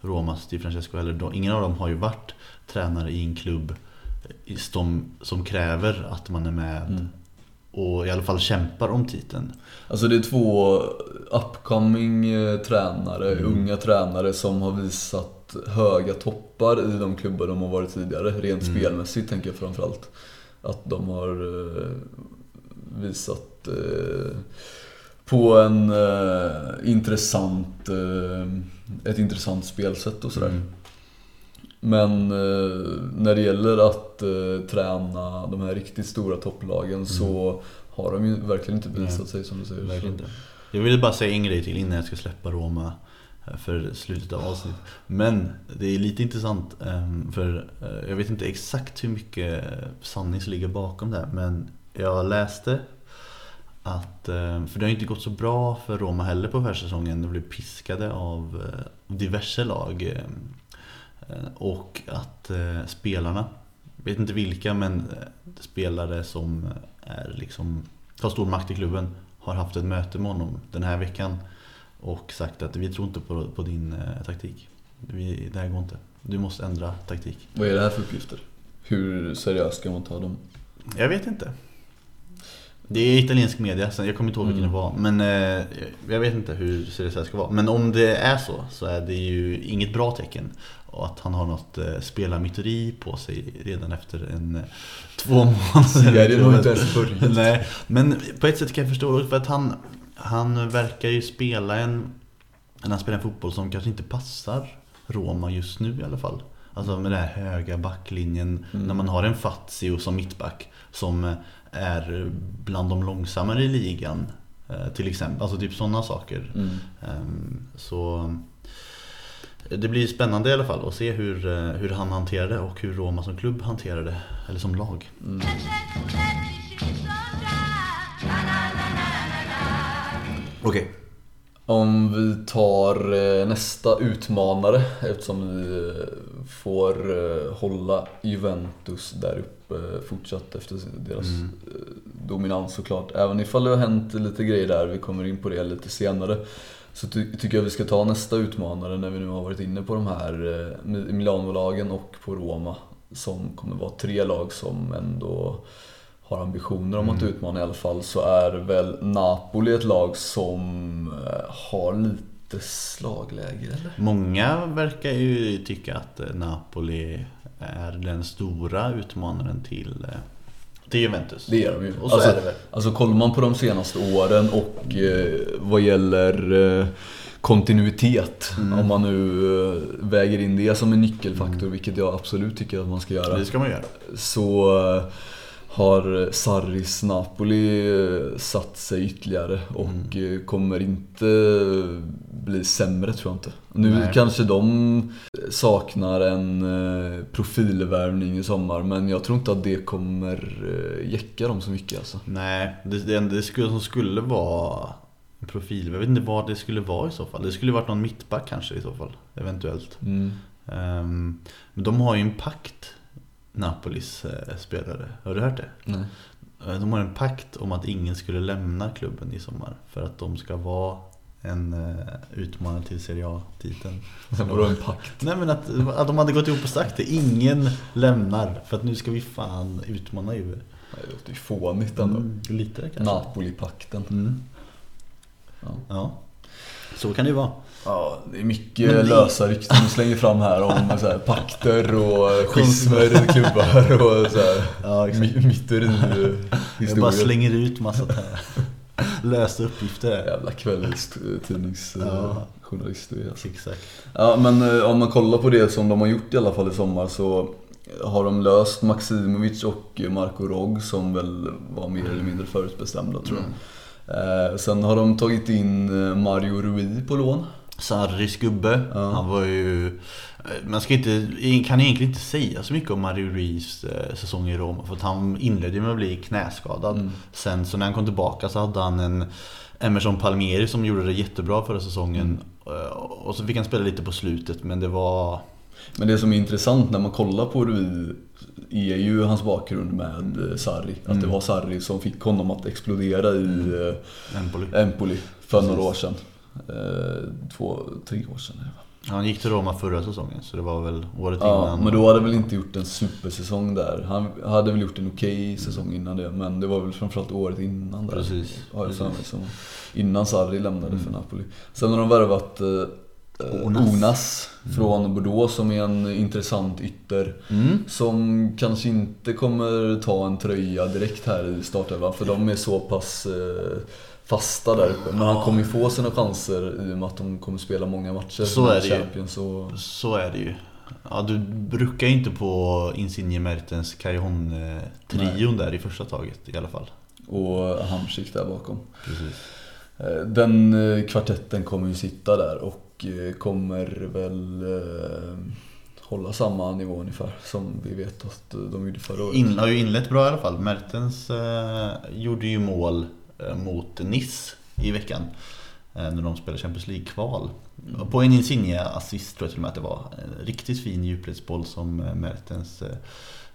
Romas Di Francesco heller. då- Ingen av dem har ju varit tränare i en klubb eh, som, som kräver att man är med Mm och i alla fall kämpar om titeln. Alltså det är två upcoming eh, tränare, Mm. unga tränare som har visat höga toppar i de klubbar de har varit tidigare. Rent Mm. spelmässigt tänker jag framförallt. Att de har eh, visat eh, på en intressant, ett intressant spelsätt och sådär. Mm. Men eh, när det gäller att eh, träna de här riktigt stora topplagen så har de ju verkligen inte visat Nej, sig som du säger. Verkligen inte. Jag ville bara säga en grej till innan jag ska släppa Roma för slutet av avsnittet. Men det är lite intressant ehm, för eh, jag vet inte exakt hur mycket sanning som ligger bakom det här, men jag läste att, eh, för det har inte gått så bra för Roma heller på försäsongen. De blev piskade av diverse lag. Eh, Och att eh, spelarna, vet inte vilka, men eh, spelare som är liksom, har stor makt i klubben har haft ett möte med honom den här veckan och sagt att vi tror inte på, på din taktik. Vi, det här går inte. Du måste ändra taktik. Vad är det här för uppgifter? Hur seriöst ska man ta dem? Jag vet inte. Det är italiensk media, sen jag kommer inte ihåg vilken Mm. det var. Men eh, jag vet inte hur seriöst det ska vara. Men om det är så, så är det ju inget bra tecken. Och att han har något eh, spelarmyteri på sig redan efter en eh, två månader. Ja, det nog inte ens [LAUGHS] börjat. Nej, men på ett sätt kan jag förstå för att han, han verkar ju spela en, han spelar en fotboll som kanske inte passar Roma just nu i alla fall. Alltså med den här höga backlinjen, Mm. när man har en Fazio som mittback som är bland de långsammare i ligan. eh, Till exempel, alltså typ sådana saker. Mm. Ehm, Så det blir spännande i alla fall att se hur, eh, hur han hanterar det och hur Roma som klubb hanterar det. Eller som lag. Mm. Okej. Om vi tar eh, nästa utmanare eftersom vi eh, får hålla Juventus där uppe fortsatt efter deras Mm. eh, dominans såklart. Även ifall det har hänt lite grejer där, vi kommer in på det lite senare. Så ty- tycker jag vi ska ta nästa utmanare när vi nu har varit inne på de här eh, Mi- Milano-lagen och på Roma. Som kommer vara tre lag som ändå har ambitioner om att Mm. utmana i alla fall så är väl Napoli ett lag som eh, har lite slagläge eller? Många verkar ju tycka att eh, Napoli är den stora utmanaren till, eh, till Juventus. Det är de ju. Och så alltså, är det väl. alltså kollar man på de senaste åren och eh, vad gäller eh, kontinuitet, Mm. om man nu eh, väger in det som en nyckelfaktor, vilket jag absolut tycker att man ska göra. Det ska man göra. så eh, har Sarris Napoli eh, satt sig ytterligare och eh, kommer inte bli sämre tror jag inte. Nu Nej. kanske de saknar en eh, profilvärvning i sommar men jag tror inte att det kommer eh, jäcka dem så mycket alltså. Nej, det, skulle, som skulle vara en profil. Jag vet inte vad det skulle vara i så fall. Det skulle varit någon mittback kanske i så fall. Eventuellt. Mm. Ehm, men de har ju en pakt, Napolis eh, spelare. Har du hört det? Nej. Eh, De har en pakt om att ingen skulle lämna klubben i sommar. För att de ska vara en uh, utmanare till Serie A-titeln. [LAUGHS] Det en pakt. Nej men att, att de hade gått ihop och sagt det. Ingen lämnar. För att nu ska vi fan utmana Juve. Det låter ju fånigt ändå. Mm, lite kanske. Napoli-pakten. Mm. Ja. Ja. Så kan det ju vara. Ja, det är mycket Men lösa rykten du slänger fram här om så här, pakter och [LAUGHS] schismer i klubbar och så här, Ja, my- myteri Jag bara slänger ut massa här. lösa uppgifter. Jävla kvällstidningsjournalist är alltså. Exakt. Ja men eh, om man kollar på det som de har gjort i alla fall i sommar så har de löst Maximovic och Marco Rog som väl var mer eller mindre förutbestämda tror jag. Eh, sen har de tagit in eh, Mario Rui på lån. Sarris gubbe, Ja. han var ju... Man ska inte, kan egentligen inte säga så mycket om Mario Ruiz eh, säsong i Roma för att han inledde med att bli knäskadad. Mm. Sen så när han kom tillbaka så hade han en Emerson Palmieri som gjorde det jättebra förra säsongen. Eh, Och så fick han spela lite på slutet men det var... Men det som är intressant när man kollar på Rui är ju hans bakgrund med eh, Sarri. Att det var Sarri som fick honom att explodera i eh, Empoli. Empoli för Precis. några år sedan. Eh, Två, tre år sedan. Han gick till Roma förra säsongen så det var väl året Ja, innan. men då hade väl inte gjort en supersäsong där. Han hade väl gjort en okej säsong innan det, men det var väl framförallt året innan där. Precis, mig, precis. Mm. som- Innan Sarri lämnade för Napoli. Sen har de värvat eh, eh, Onas. Onas, från Bordeaux som är en intressant ytter. Mm. Som kanske inte kommer ta en tröja direkt här i startelvan för de är så pass eh, fasta där uppe. Men han kommer ju få sina chanser i och med att de kommer spela många matcher Så är det ju. Champions och... Så är det ju. Ja, du brukar ju inte på Insigne Mertens Cajon-trion där i första taget i alla fall. och Hamsik där bakom. Precis. Eh, Den eh, kvartetten kommer ju sitta där och eh, kommer väl hålla samma nivå ungefär som vi vet att de gjorde förra året. In, har ju inlett bra i alla fall. Mertens eh, gjorde ju mål mot Nice i veckan. Eh, när de spelade Champions League-kval. På en Insigne-assist tror jag till och med att det var. En riktigt fin djupledsboll som eh, Mertens eh,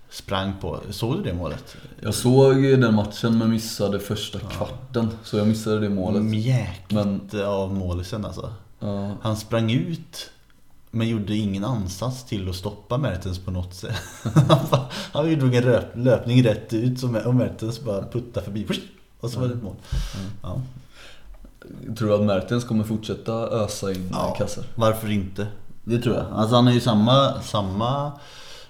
sprang på. Såg du det målet? Jag såg den matchen men missade första kvarten. Så jag missade det målet. Mjäkigt Men- av målisen alltså. Ja, Han sprang ut men gjorde ingen ansats till att stoppa Mertens på något sätt. [LAUGHS] Han drog en löpning rätt ut och Mertens bara puttade förbi. Och så var det ett mål. Ja. tror du att Mertens kommer fortsätta ösa in Ja. kassar? Varför inte? Det tror jag. Alltså han är ju samma, samma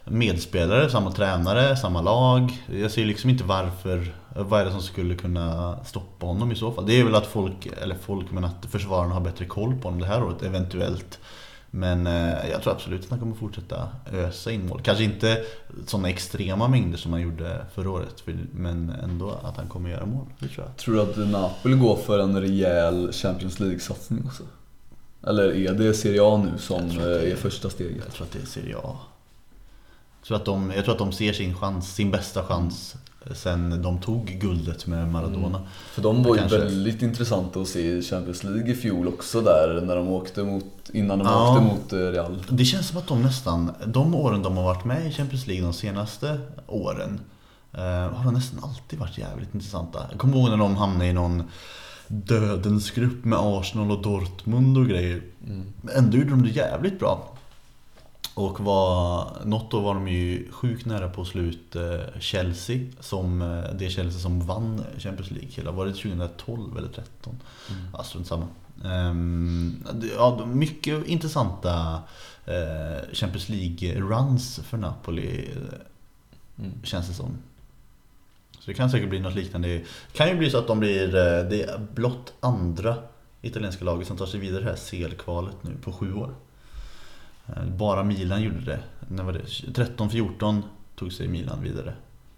medspelare, samma tränare, samma lag. Jag ser liksom inte varför, vad är det som skulle kunna stoppa honom i så fall? Det är väl att folk, eller folk, men att försvararna har bättre koll på honom det här året, eventuellt. Men eh, jag tror absolut att han kommer fortsätta ösa in mål. Kanske inte sådana extrema mängder som han gjorde förra året, men ändå att han kommer göra mål. Det tror jag. Tror du att Napoli går för en rejäl Champions League-satsning också? Eller är det Serie A nu som eh, är är- första steget? Jag tror att det är Serie A. Jag tror att de, jag tror att de ser sin chans, sin bästa chans sen de tog guldet med Maradona. För de var ju Kanske. väldigt intressanta att se i Champions League i fjol också där när de åkte mot, innan de Ja. åkte mot eh, Real. Det känns som att de nästan, de åren de har varit med i Champions League de senaste åren eh, har de nästan alltid varit jävligt intressanta. Jag kommer ihåg när de hamnade i någon dödens grupp med Arsenal och Dortmund och grejer. Men ändå gjorde de det jävligt bra. Och var, något år var de ju sjukt nära på slut eh, Chelsea, som eh, det Chelsea som vann Champions League. Eller var det 2012 eller 2013? Ja, strunt samma. Ehm, ja, mycket intressanta eh, Champions League-runs för Napoli, Mm. känns det som. Så det kan säkert bli något liknande. Det kan ju bli så att de blir det blott andra italienska laget som tar sig vidare det här CL-kvalet nu på sju år. Eh, Bara Milan gjorde det. När var det? 13-14 tog sig Milan vidare.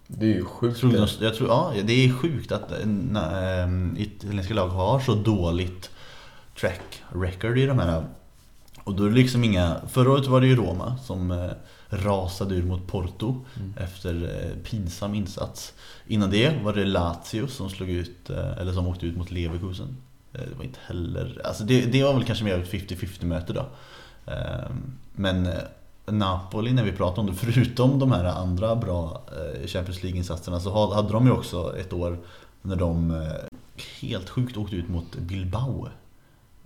Det är ju sjukt. Tror de, jag tror, ja, det är sjukt att eh, ähm, italienska lag har så dåligt track record i de här. Och då är det liksom inga... Förra året var det ju Roma som eh, rasade ur mot Porto efter eh, pinsam insats. Innan det var det Lazio som slog ut, eller som åkte ut mot Leverkusen. Det var inte heller... Alltså det, det var väl kanske mer ett 50-50 möte då. Ehm, men eh, Napoli, när vi pratar om det, [LAUGHS] förutom de här andra bra eh, Champions League-insatserna så hade de ju också ett år när de eh, helt sjukt åkte ut mot Bilbao.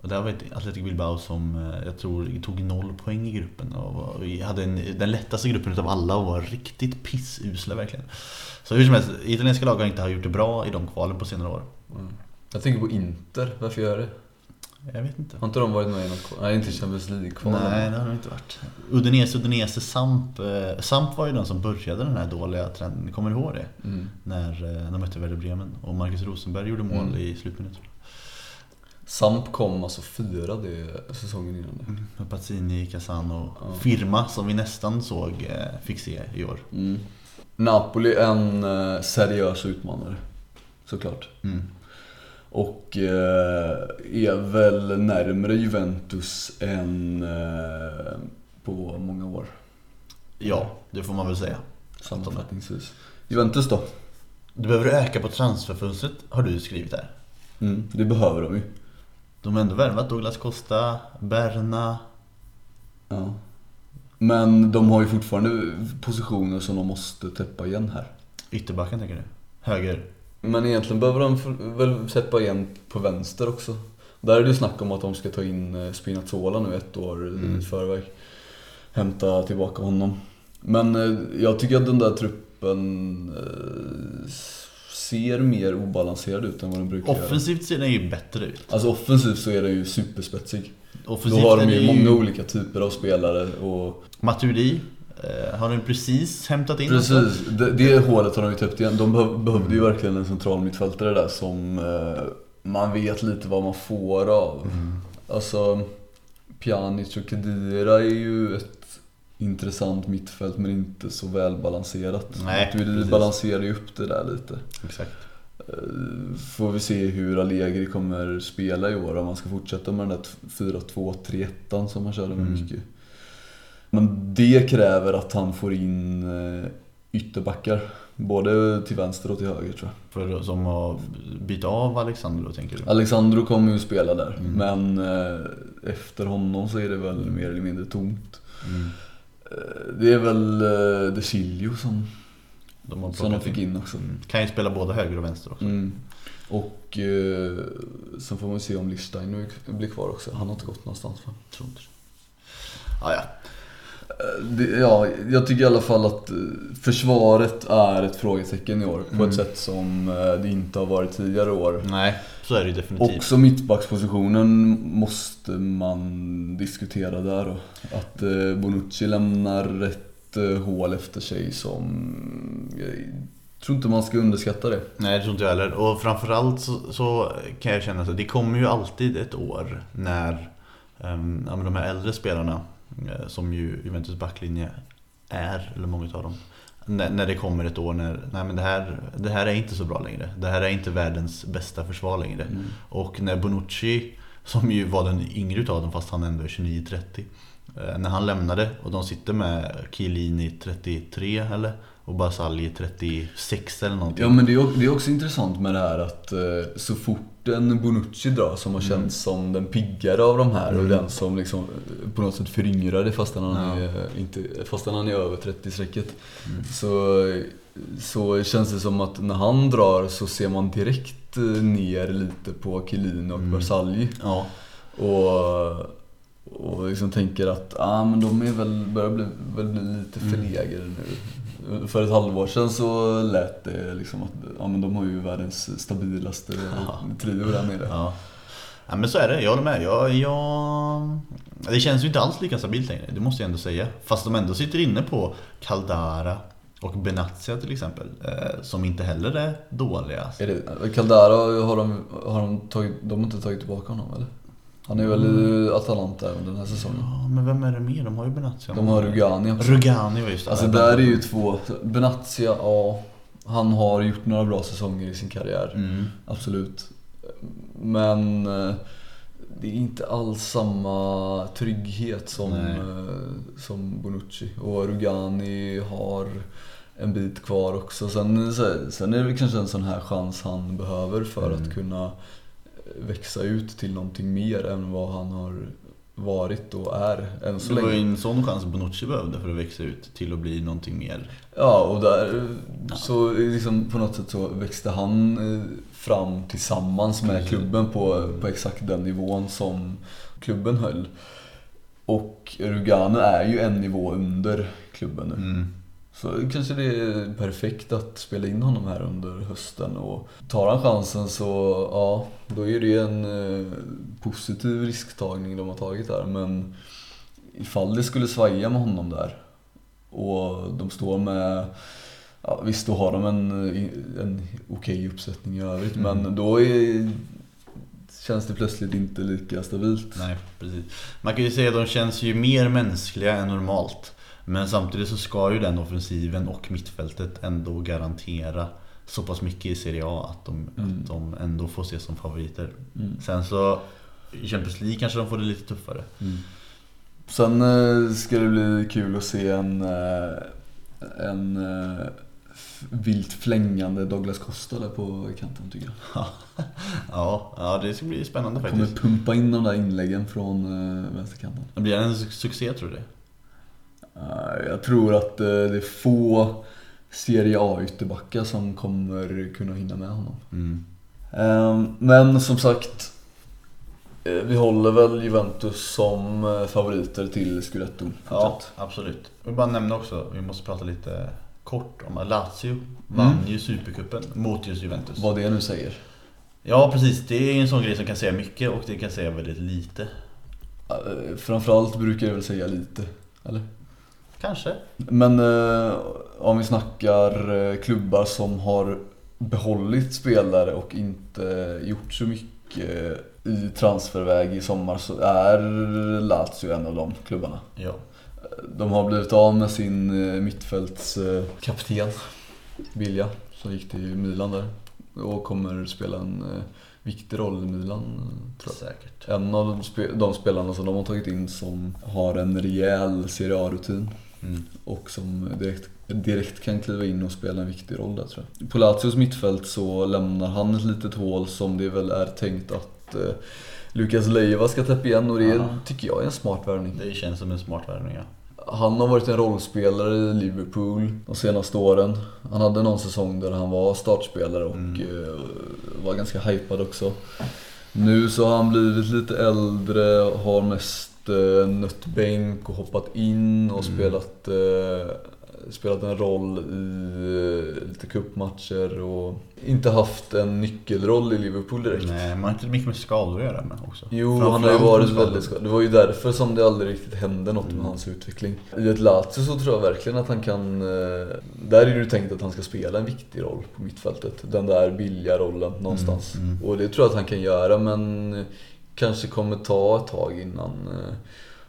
Och det var ett Athletic Bilbao som jag tror tog noll poäng i gruppen och vi hade en, den lättaste gruppen utav alla och var riktigt pissusla verkligen. Så hur som helst, italienska lag har inte gjort det bra i de kvalen på senare år. Mm. Jag tänker på Inter, varför gör det? Jag vet inte. Har inte de varit med i något Nej, inte Champions League-kval. Nej, det har de inte varit. Udinese, Udinese, Samp. eh, Samp var ju den som började den här dåliga trenden. Kommer du ihåg det? Mm. När eh, de mötte Werder Bremen och Marcus Rosenberg gjorde mål Mm. i slutminuten. Samp kom alltså fyra det säsongen innan. Med Pazzini, Casano, Ja. Firma som vi nästan såg eh, fick se i år. Mm. Napoli en seriös utmanare. Såklart. Mm. Och eh, är väl närmre Juventus än eh, på många år. Ja, det får man väl säga. Sammanfattningsvis. Juventus då? Du behöver öka på transferfönstret har du skrivit där. Mm, det behöver de ju. De har ändå värvat Douglas Costa, Berna. Ja. Men de har ju fortfarande positioner som de måste täppa igen här. Ytterbacken tänker du? Höger? Men egentligen behöver de väl täppa igen på vänster också. Där är det ju snack om att de ska ta in eh, Spinazzola nu ett år Mm. i förväg. Hämta tillbaka honom. Men eh, jag tycker att den där truppen eh, ser mer obalanserad ut än vad den brukar göra. Offensivt ser den ju bättre ut. Alltså offensivt så är den ju superspetsig. Då Offensivt har är de ju många olika typer av spelare och Matuidi eh, har de precis hämtat in. Precis, det, det hålet har de ju täppt igen. De behöv, behövde ju verkligen en central mittfältare där som eh, man vet lite vad man får av. Mm. Alltså, Pjanic och Khedira är ju ett intressant mittfält men inte så välbalanserat. Nej, Du precis. balanserar ju upp det där lite. Exakt. Eh, Får vi se hur Allegri kommer spela i år om man ska fortsätta med den där 4-2-3-1 som han körde med Mm. mycket. Men det kräver att han får in eh, ytterbackar. Både till vänster och till höger tror jag. För som att byta av Alexander då tänker du? Alexandro kommer ju spela där. Mm. Men eh, efter honom så är det väl mer eller mindre tomt. Mm. Eh, det är väl De Chilio som, De som de fick in också. Mm. Kan ju spela både höger och vänster också. Mm. Och eh, sen får man se om Lichstein blir kvar också. Han har inte gått någonstans va? Tror inte det. Ah, ja. Eh, ja, jag tycker i alla fall att eh, försvaret är ett frågetecken i år. På Mm. ett sätt som eh, det inte har varit tidigare år. Nej, så är det ju definitivt. Också mittbackspositionen måste man diskutera där då. Att Bonucci lämnar eh, hål efter sig som... Jag tror inte man ska underskatta det. Nej, det tror inte jag heller. Och framförallt så, så kan jag känna att det kommer ju alltid ett år när um, de här äldre spelarna, som ju Juventus backlinje är, eller många av dem. När, när det kommer ett år när, nej men det här, det här är inte så bra längre. Det här är inte världens bästa försvar längre. Mm. Och när Bonucci, som ju var den yngre utav dem fast han ändå är 29-30. eh, När han lämnade och de sitter med Chiellini 33 eller? Och Basalli 36 eller någonting. Ja men det är, o- det är också intressant med det här att eh, så fort en Bonucci drar som har känts som den piggare av de här och Mm. den som liksom eh, på något sätt föryngrar det fastän han, Ja. är, inte, fastän han är över 30-strecket. Mm. Så, så känns det som att när han drar så ser man direkt eh, ner lite på Chiellini och Mm. Barzagli. Ja, Och, och liksom tänker att ah, men de är väl, börjar bli, väl bli lite Mm. förlegade nu. För ett halvår sedan så lät det liksom att ja, men de har ju världens stabilaste Ja. trio där nere. ja. Ja men så är det, jag håller med. Jag, jag... Det känns ju inte alls lika stabilt längre, det måste jag ändå säga. Fast de ändå sitter inne på Caldara och Benazia till exempel. Eh, som inte heller är dåliga. Är det, Caldara har de, har de tagit, de har inte tagit tillbaka honom eller? Han är väl i Atalanta även den här säsongen. Ja, men vem är det mer? De har ju Benazia. De har Rugani också. Rugani var just det. Alltså där är ju två, Benazia, ja. Han har gjort några bra säsonger i sin karriär. Mm. Absolut. Men eh, det är inte alls samma trygghet som, Nej. eh, som Bonucci. Och Rugani har en bit kvar också. Sen, så- sen är det kanske en sån här chans han behöver för Mm. att kunna växa ut till någonting mer än vad han har varit och är än så Det var ju länge. en sån chans Bonucci behövde för att växa ut till att bli någonting mer. Ja, och där så liksom på något sätt så växte han eh, fram tillsammans med Precis. klubben på, på exakt den nivån som klubben höll. Och Rugano är ju en nivå under klubben nu. Mm. Så kanske det är perfekt att spela in honom här under hösten och tar han chansen så ja, då är det en eh, positiv risktagning de har tagit där. Men ifall det skulle svaja med honom där och de står med Ja, visst, då har de en, en okej uppsättning i övrigt Mm. men då är, känns det plötsligt inte lika stabilt. Nej, precis. Man kan ju säga att de känns ju mer mänskliga än normalt. Men samtidigt så ska ju den offensiven och mittfältet ändå garantera så pass mycket i Serie A att de, Mm. att de ändå får ses som favoriter. Mm. Sen så i Champions League kanske de får det lite tuffare. Sen eh, ska det bli kul att se en, eh, en eh, vilt flängande Douglas Costa där på kanten tycker jag. [LAUGHS] Ja, ja det ska bli spännande Han kommer faktiskt. pumpa in de där inläggen från vänsterkanten. Blir det en su- succé tror du det? Eh, Jag tror att eh, det är få Serie A-ytterbackar som kommer kunna hinna med honom. Mm. Eh, Men som sagt, eh, vi håller väl Juventus som favoriter till Scudetto. Ja, absolut. Jag vill bara nämna också, vi måste prata lite kort om Lazio vann ju Supercupen mot just Juventus. Vad det nu säger. Ja, precis. Det är en sån grej som kan säga mycket och det kan säga väldigt lite. Framförallt brukar jag väl säga lite, eller? Kanske. Men eh, om vi snackar eh, klubbar som har behållit spelare och inte gjort så mycket i transferväg i sommar så är Lazio en av de klubbarna. Ja. De har blivit av med sin eh, mittfältskapten Vilja som gick till Milan där och kommer spela en eh, viktig roll i Milan eh, tror jag. Säkert. En av de, spe- de spelarna som de har tagit in som har en rejäl Serie A-rutin Mm. och som direkt, direkt kan kliva in och spela en viktig roll där tror jag. På Lazios mittfält så lämnar han ett litet hål som det väl är tänkt att eh, Lukas Leiva ska täppa igen och det Ja. tycker jag är en smart värvning. Det känns som en smart värvning, ja. Han har varit en rollspelare i Liverpool de senaste åren. Han hade någon säsong där han var startspelare och Mm. eh, var ganska hypad också. Nu så har han blivit lite äldre, har mest nött bänk och hoppat in och Mm. spelat, eh, spelat en roll i eh, lite cupmatcher och inte haft en nyckelroll i Liverpool direkt. Nej, man har inte mycket med skador att göra med också. Jo, han har ju varit väldigt skadad. Det var ju därför som det aldrig riktigt hände något Mm. med hans utveckling. I ett Lazio så tror jag verkligen att han kan... eh, Där är det ju tänkt att han ska spela en viktig roll på mittfältet. Den där billiga rollen någonstans. Mm, mm. Och det tror jag att han kan göra men eh, kanske kommer ta ett tag innan eh,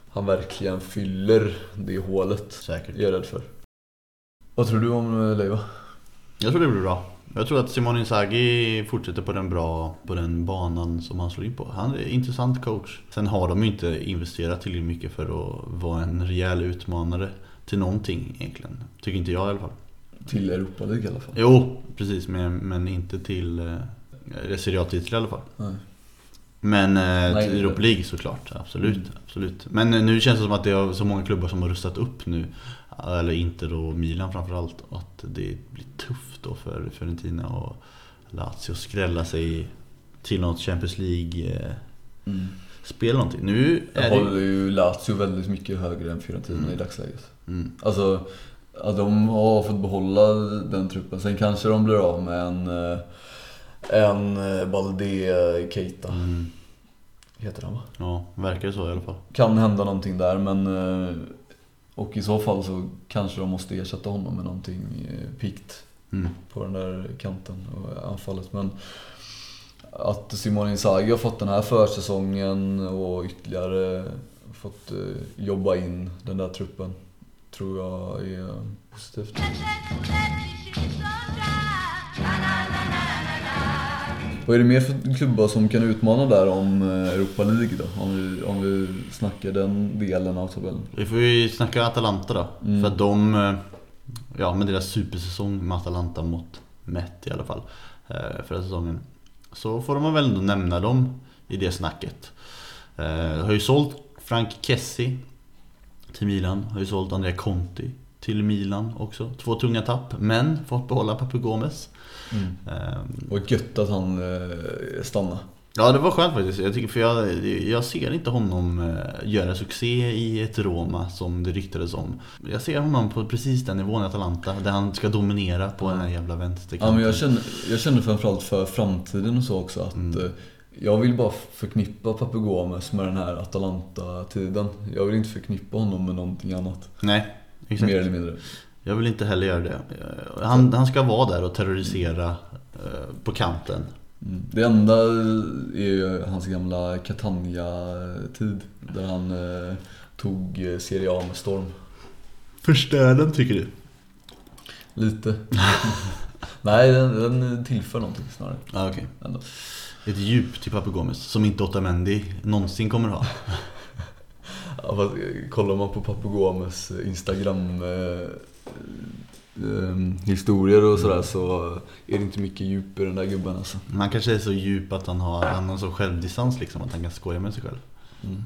han verkligen fyller det hålet. Säkert. Är jag rädd för. Vad tror du om eh, Leiva? Jag tror det blir bra. Jag tror att Simone Inzaghi fortsätter på den bra, på den banan som han slår in på. Han är en intressant coach. Sen har de ju inte investerat tillräckligt mycket för att vara en rejäl utmanare till någonting egentligen. Tycker inte jag i alla fall. Till Europa League i alla fall. Jo, precis. Men, men inte till eh, Serie A-titel i alla fall. Nej. Men eh, Europa League såklart, absolut, Mm. absolut. Men eh, nu känns det som att det är så många klubbar som har rustat upp nu. Eller Inter och Milan framförallt. Att det blir tufft då för Fiorentina och Lazio att skrälla sig till något Champions League-spel Mm. någonting. Nu är det... håller ju Lazio väldigt mycket högre än Fiorentina Mm. i dagsläget. Mm. Alltså, att de har fått behålla den truppen. Sen kanske de blir av med en, eh, en eh, Balde Keita. Mm. Heter han va? Ja, verkar så i alla fall. Kan hända någonting där men... eh, Och i så fall så kanske de måste ersätta honom med någonting eh, pikt Mm. på den där kanten och anfallet. Men att Simone Inzaghi har fått den här försäsongen och ytterligare fått eh, jobba in den där truppen tror jag är positivt. Vad är det mer för klubbar som kan utmana där om eh, Europa League då? Om vi, om vi snackar den delen av tabellen. Vi får ju snacka Atalanta då. Mm. För att de, eh, ja med deras supersäsong med Atalanta mot mätt i alla fall. eh, Förra säsongen. Så får man väl ändå nämna dem i det snacket. Eh, Har ju sålt Frank Kessie till Milan. Har ju sålt Andrea Conti till Milan också. Två tunga tapp, men fått behålla Papu Gomez. Eh, Och gött att han eh, stannar. Ja det var skönt faktiskt. Jag, tycker, för jag, jag ser inte honom eh, göra succé i ett Roma som det ryktades om. Jag ser honom på precis den nivån i Atalanta där han ska dominera på den här jävla vänsterkanten. Ja, men jag känner, jag känner framförallt för framtiden och så också att Mm. eh, jag vill bara förknippa Papu Gomez med den här Atalanta-tiden. Jag vill inte förknippa honom med någonting annat. Nej, exakt. Mer eller mindre. Jag vill inte heller göra det. Han, han ska vara där och terrorisera eh, på kanten. Mm. Det enda är ju hans gamla Catania-tid. Där han eh, tog eh, Serie A med storm. Förstör den tycker du? Lite. [LAUGHS] Nej, den, den tillför någonting snarare. Ja, okej. Ändå. Ett djup till Papu Gomez som inte Otamendi någonsin kommer ha. [LAUGHS] Ja, fast, eh, kollar man på Papu Gomes Instagram eh, historier och sådär så är det inte mycket djup i den där gubben alltså. Han kanske är så djup att han har, han har så självdistans liksom att han kan skoja med sig själv. Mm.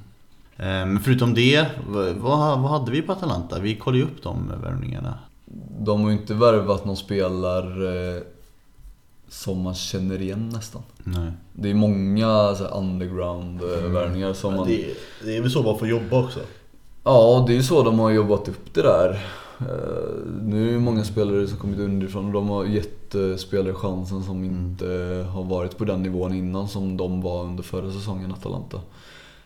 Eh, Men förutom det, vad, vad hade vi på Atalanta? Vi kollade ju upp de värvningarna. De har ju inte värvat någon spelare eh, som man känner igen nästan. Nej. Det är många så här, underground-värvningar som man... det, det är väl så man får jobba också. Ja, det är ju så de har jobbat upp det där. Eh, Nu är det många spelare som kommit underifrån och de har gett spelare chansen som inte har varit på den nivån innan som de var under förra säsongen, Atalanta.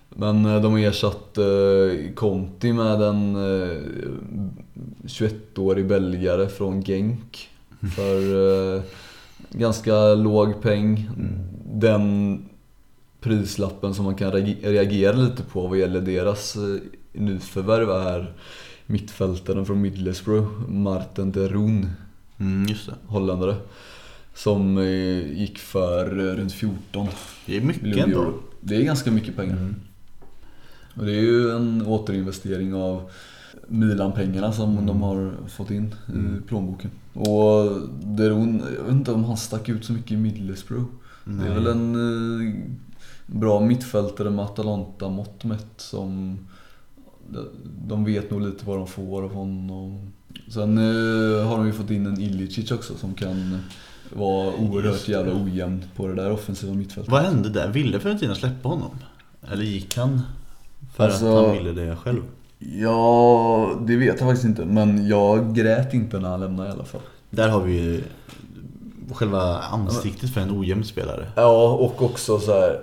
Men eh, de har ersatt eh, Conti med en eh, 21-årig belgare från Genk för eh, ganska låg peng. Den prislappen som man kan reage- reagera lite på vad gäller deras nyförvärv är mittfältaren från Middlesbrough, Martin de Roon, Mm, just det. holländare. Som eh, gick för eh, runt 14 Det är mycket ändå. Det är ganska mycket pengar. Mm. Och det är ju en återinvestering av Milan-pengarna som Mm. de har fått in Mm. i plånboken. Och Deron, jag vet inte om han stack ut så mycket i Middlesbrough. Det är väl en eh, bra mittfältare med Atalanta-mått mätt som... De vet nog lite vad de får av honom. Sen eh, har de ju fått in en Ilicic också som kan vara oerhört jävla ojämn på det där offensiva mittfältet. Vad hände där? Ville Fiorentina släppa honom? Eller gick han för Alltså- att han ville det själv? Ja, det vet jag faktiskt inte. Men jag grät inte när han lämnade i alla fall. Där har vi ju själva ansiktet för en ojämn spelare. Ja, och också så här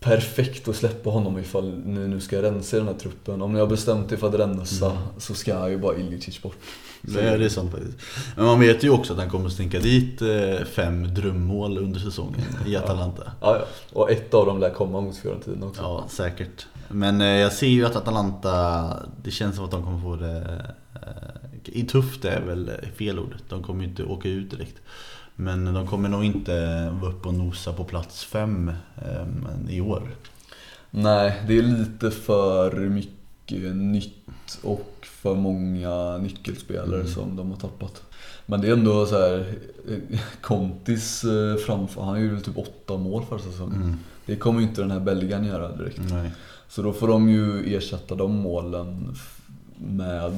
perfekt att släppa honom ifall ni nu ska rensa i den här truppen. Om ni har bestämt er för att rensa Mm. så ska ju bara Ilicic bort. Det är, det är sant faktiskt. Men man vet ju också att han kommer att stänka dit eh, fem drömmål under säsongen i Atalanta. Ja, ja. Och ett av dem lär komma mot Fiorentina också. Ja, säkert. Men eh, jag ser ju att Atalanta, det känns som att de kommer få det... Eh, I tufft är väl fel ord. De kommer ju inte åka ut direkt. Men de kommer nog inte vara uppe och nosa på plats fem eh, i år. Nej, det är lite för mycket nytt och för många nyckelspelare Mm. som de har tappat. Men det är ändå så här eh, Contis eh, framför, han gjorde typ åtta mål förra säsongen. Mm. Det kommer ju inte den här belgaren göra direkt. Nej. Så då får de ju ersätta de målen med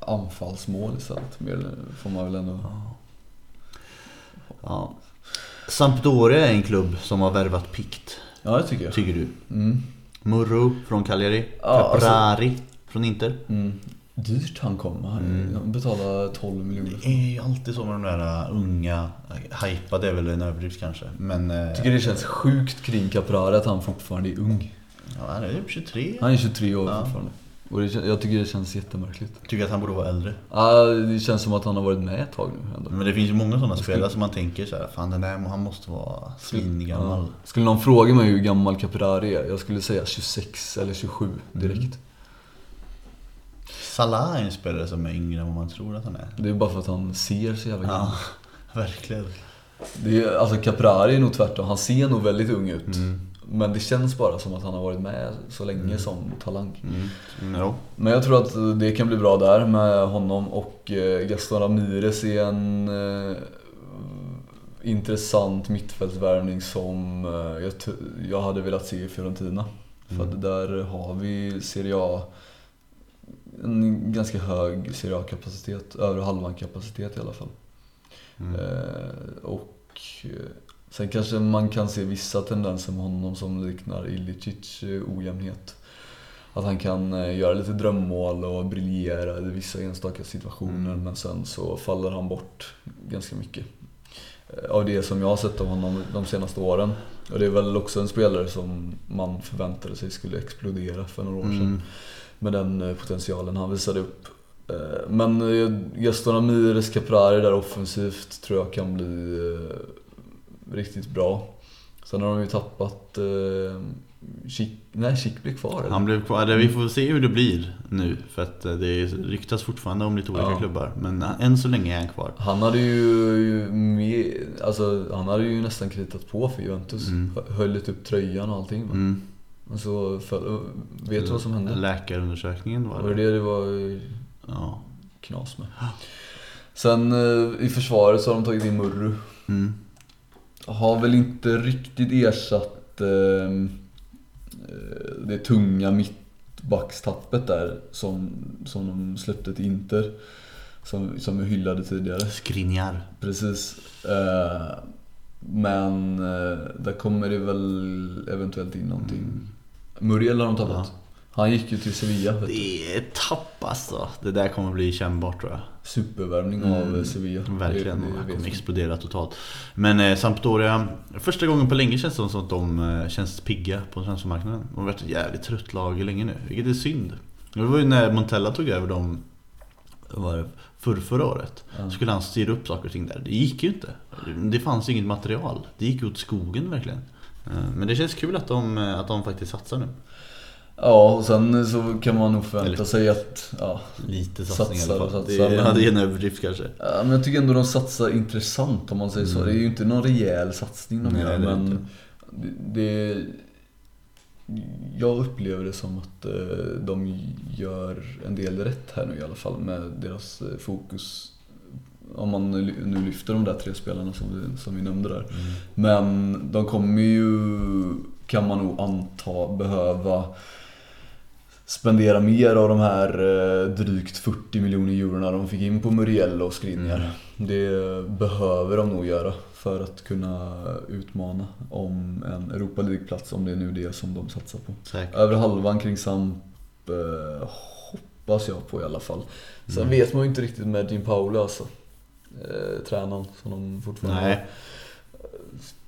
anfallsmål istället. Mer, får man väl ändå... Ja. Sampdoria är en klubb som har värvat pikt, Ja, det tycker jag. tycker du? Mm. Murro från Cagliari, Ja, Caprari från Inter. Mm. Dyrt han kom. Han Mm. betalade 12 miljoner. Det är ju alltid så med de där uh, unga, hypade är väl en överdrift kanske. Men... Jag tycker det känns sjukt kring Caprari att han fortfarande är ung. Ja, han är typ 23. Han är 23 år Ja. fortfarande. Och det, jag tycker det känns jättemärkligt. Tycker att han borde vara äldre. Ja, det känns som att han har varit med ett tag nu ändå. Men det finns ju många sådana spelare som man tänker så här, fan den där, han måste vara svingammal. Ja. Skulle någon fråga mig hur gammal Caprari är, jag skulle säga 26 eller 27 direkt. Salah är en spelare som är yngre än vad man tror att han är. Det är bara för att han ser så jävla gammal Ja, [LAUGHS] verkligen. det är, Alltså Caprari är nog tvärtom, han ser nog väldigt ung ut. Mm. Men det känns bara som att han har varit med så länge som talang. Mm. Mm, jo. Men jag tror att det kan bli bra där med honom och eh, Gaston Ramirez är en eh, intressant mittfältsvärvning som eh, jag, jag hade velat se i Fiorentina. För att där har vi Serie A, en ganska hög Serie A-kapacitet, över halvan kapacitet i alla fall. Mm. Eh, och eh, Sen kanske man kan se vissa tendenser med honom som liknar Ilicic eh, ojämnhet. Att han kan eh, göra lite drömmål och briljera i vissa enstaka situationer Mm. men sen så faller han bort ganska mycket. Eh, Av det som jag har sett av honom de senaste åren. Och det är väl också en spelare som man förväntade sig skulle explodera för några år sedan. Mm. Med den potentialen han visade upp. Men Gaston Ramirez Caprari där offensivt tror jag kan bli riktigt bra. Sen har de ju tappat... Eh, Chic, nej, Chic blir kvar eller? Han blev kvar, vi får se hur det blir nu för att eh, det ryktas fortfarande om lite olika Ja. klubbar. Men än så länge är han kvar. Han hade ju med, alltså, han hade ju nästan kritat på för Juventus. Mm. Hö- Höll lite upp tröjan och allting. Mm. Men så föll, vet du vad som hände? Läkarundersökningen var Var det det. det det var eh, Ja. knas med? Sen eh, i försvaret så har de tagit in Murru. Mm. Har väl inte riktigt ersatt eh, eh, det tunga mittbackstappet där som, som de släppte till Inter. Som, som vi hyllade tidigare. Skriniar. Precis. Eh, men eh, där kommer det väl eventuellt in någonting. Muriel har de tappat. Ja. Han gick ju till Sevilla. Det är tapp alltså. Det där kommer bli kännbart tror jag. Supervärvning Mm, av Sevilla. Verkligen, Det- det kommer explodera totalt. Men eh, Sampdoria, första gången på länge känns det som att de eh, känns pigga på transfermarknaden. De har varit ett jävligt trött lag länge nu, vilket är synd. Det var ju när Montella tog över dem var det för förra året. Ja. Så skulle han styra upp saker och ting där. Det gick ju inte. Det fanns inget material. Det gick åt skogen verkligen. Eh, Men det känns kul att de, eh, att de faktiskt satsar nu. Ja, och sen så kan man nog förvänta Eller- sig att... Ja, Lite satsning i alla Satsar fall. satsar, Det men- hade en överdrift kanske. Ja, men jag tycker ändå de satsar intressant om man säger så. Mm. Det är ju inte någon rejäl satsning de Nej, gör det är det men inte. det, det, Jag upplever det som att eh, de gör en del rätt här nu i alla fall med deras eh, fokus. Om man nu lyfter de där tre spelarna som vi, som vi nämnde där. Men de kommer ju, kan man nog anta, behöva spendera mer av de här eh, drygt 40 miljoner eurona de fick in på Muriel och Skriniar. Mm. Det behöver de nog göra för att kunna utmana om en Europa League-plats, om det är nu det som de satsar på. Säkert. Över halvan kring Samp eh, hoppas jag på i alla fall. Sen Mm. vet man ju inte riktigt med Jim Paolo alltså. Eh, tränaren som de fortfarande Nej. Ka-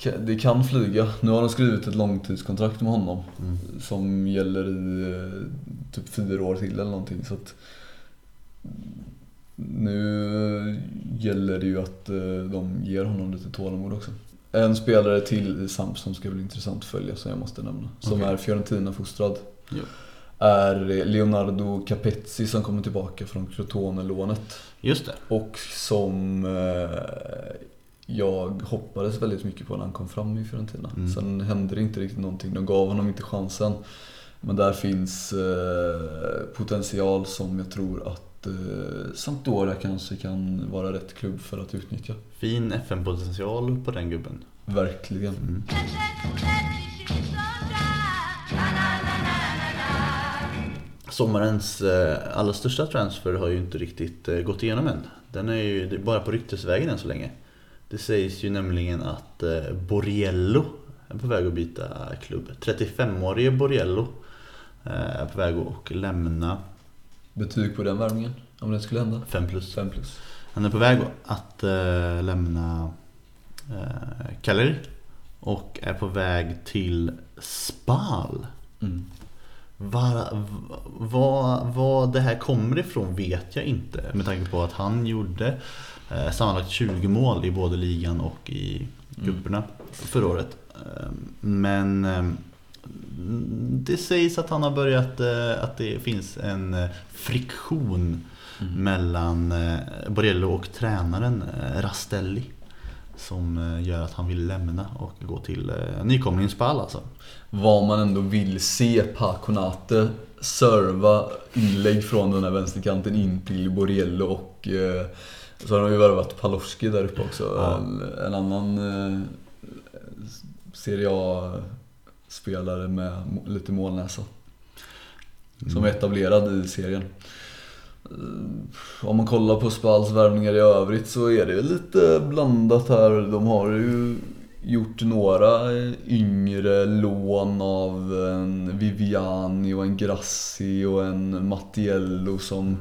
Det kan flyga. Nu har de skrivit ett långtidskontrakt med honom. Mm. Som gäller i eh, typ fyra år till eller någonting. Så att nu gäller det ju att eh, de ger honom lite tålamod också. En spelare till i Samp som ska bli intressant att följa som jag måste nämna. Som Okej. är Fiorentina-fostrad. Jo. Är Leonardo Capezzi som kommer tillbaka från Crotone-lånet. Just det. Och som eh, jag hoppades väldigt mycket på när han kom fram i Fiorentina. Mm. Sen hände det inte riktigt någonting. De gav honom inte chansen. Men där finns eh, potential som jag tror att eh, Sampdoria kanske kan vara rätt klubb för att utnyttja. Fin FN-potential på den gubben. Verkligen. Mm. Sommarens eh, allra största transfer har ju inte riktigt eh, gått igenom än. Den är ju är bara på ryktesvägen än så länge. Det sägs ju nämligen att eh, Borriello är på väg att byta klubb. 35-årige Borriello eh, är på väg att lämna Betyg på den värvningen? Om det skulle hända? 5 plus. 5 plus. Han är på väg att eh, lämna Cagliari och är på väg till Spal. Mm. Var, vad, vad det här kommer ifrån vet jag inte med tanke på att han gjorde sammanlagt 20 mål i både ligan och i cuperna förra året. Eh, men eh, det sägs att han har börjat, eh, att det finns en eh, friktion mellan eh, Borrello och tränaren eh, Rastelli. Som eh, gör att han vill lämna och gå till eh, nykomlingen Spal alltså. Vad man ändå vill se Paconate serva inlägg från den här vänsterkanten in till Borriello och eh, så har de ju värvat Palowski där uppe också. Ja. En, en annan eh, Serie A-spelare med lite målnäsa. Som är etablerad i serien. Eh, Om man kollar på Spals värvningar i övrigt så är det lite blandat här. De har ju gjort några yngre lån av en Viviani och en Grassi och en Mattiello som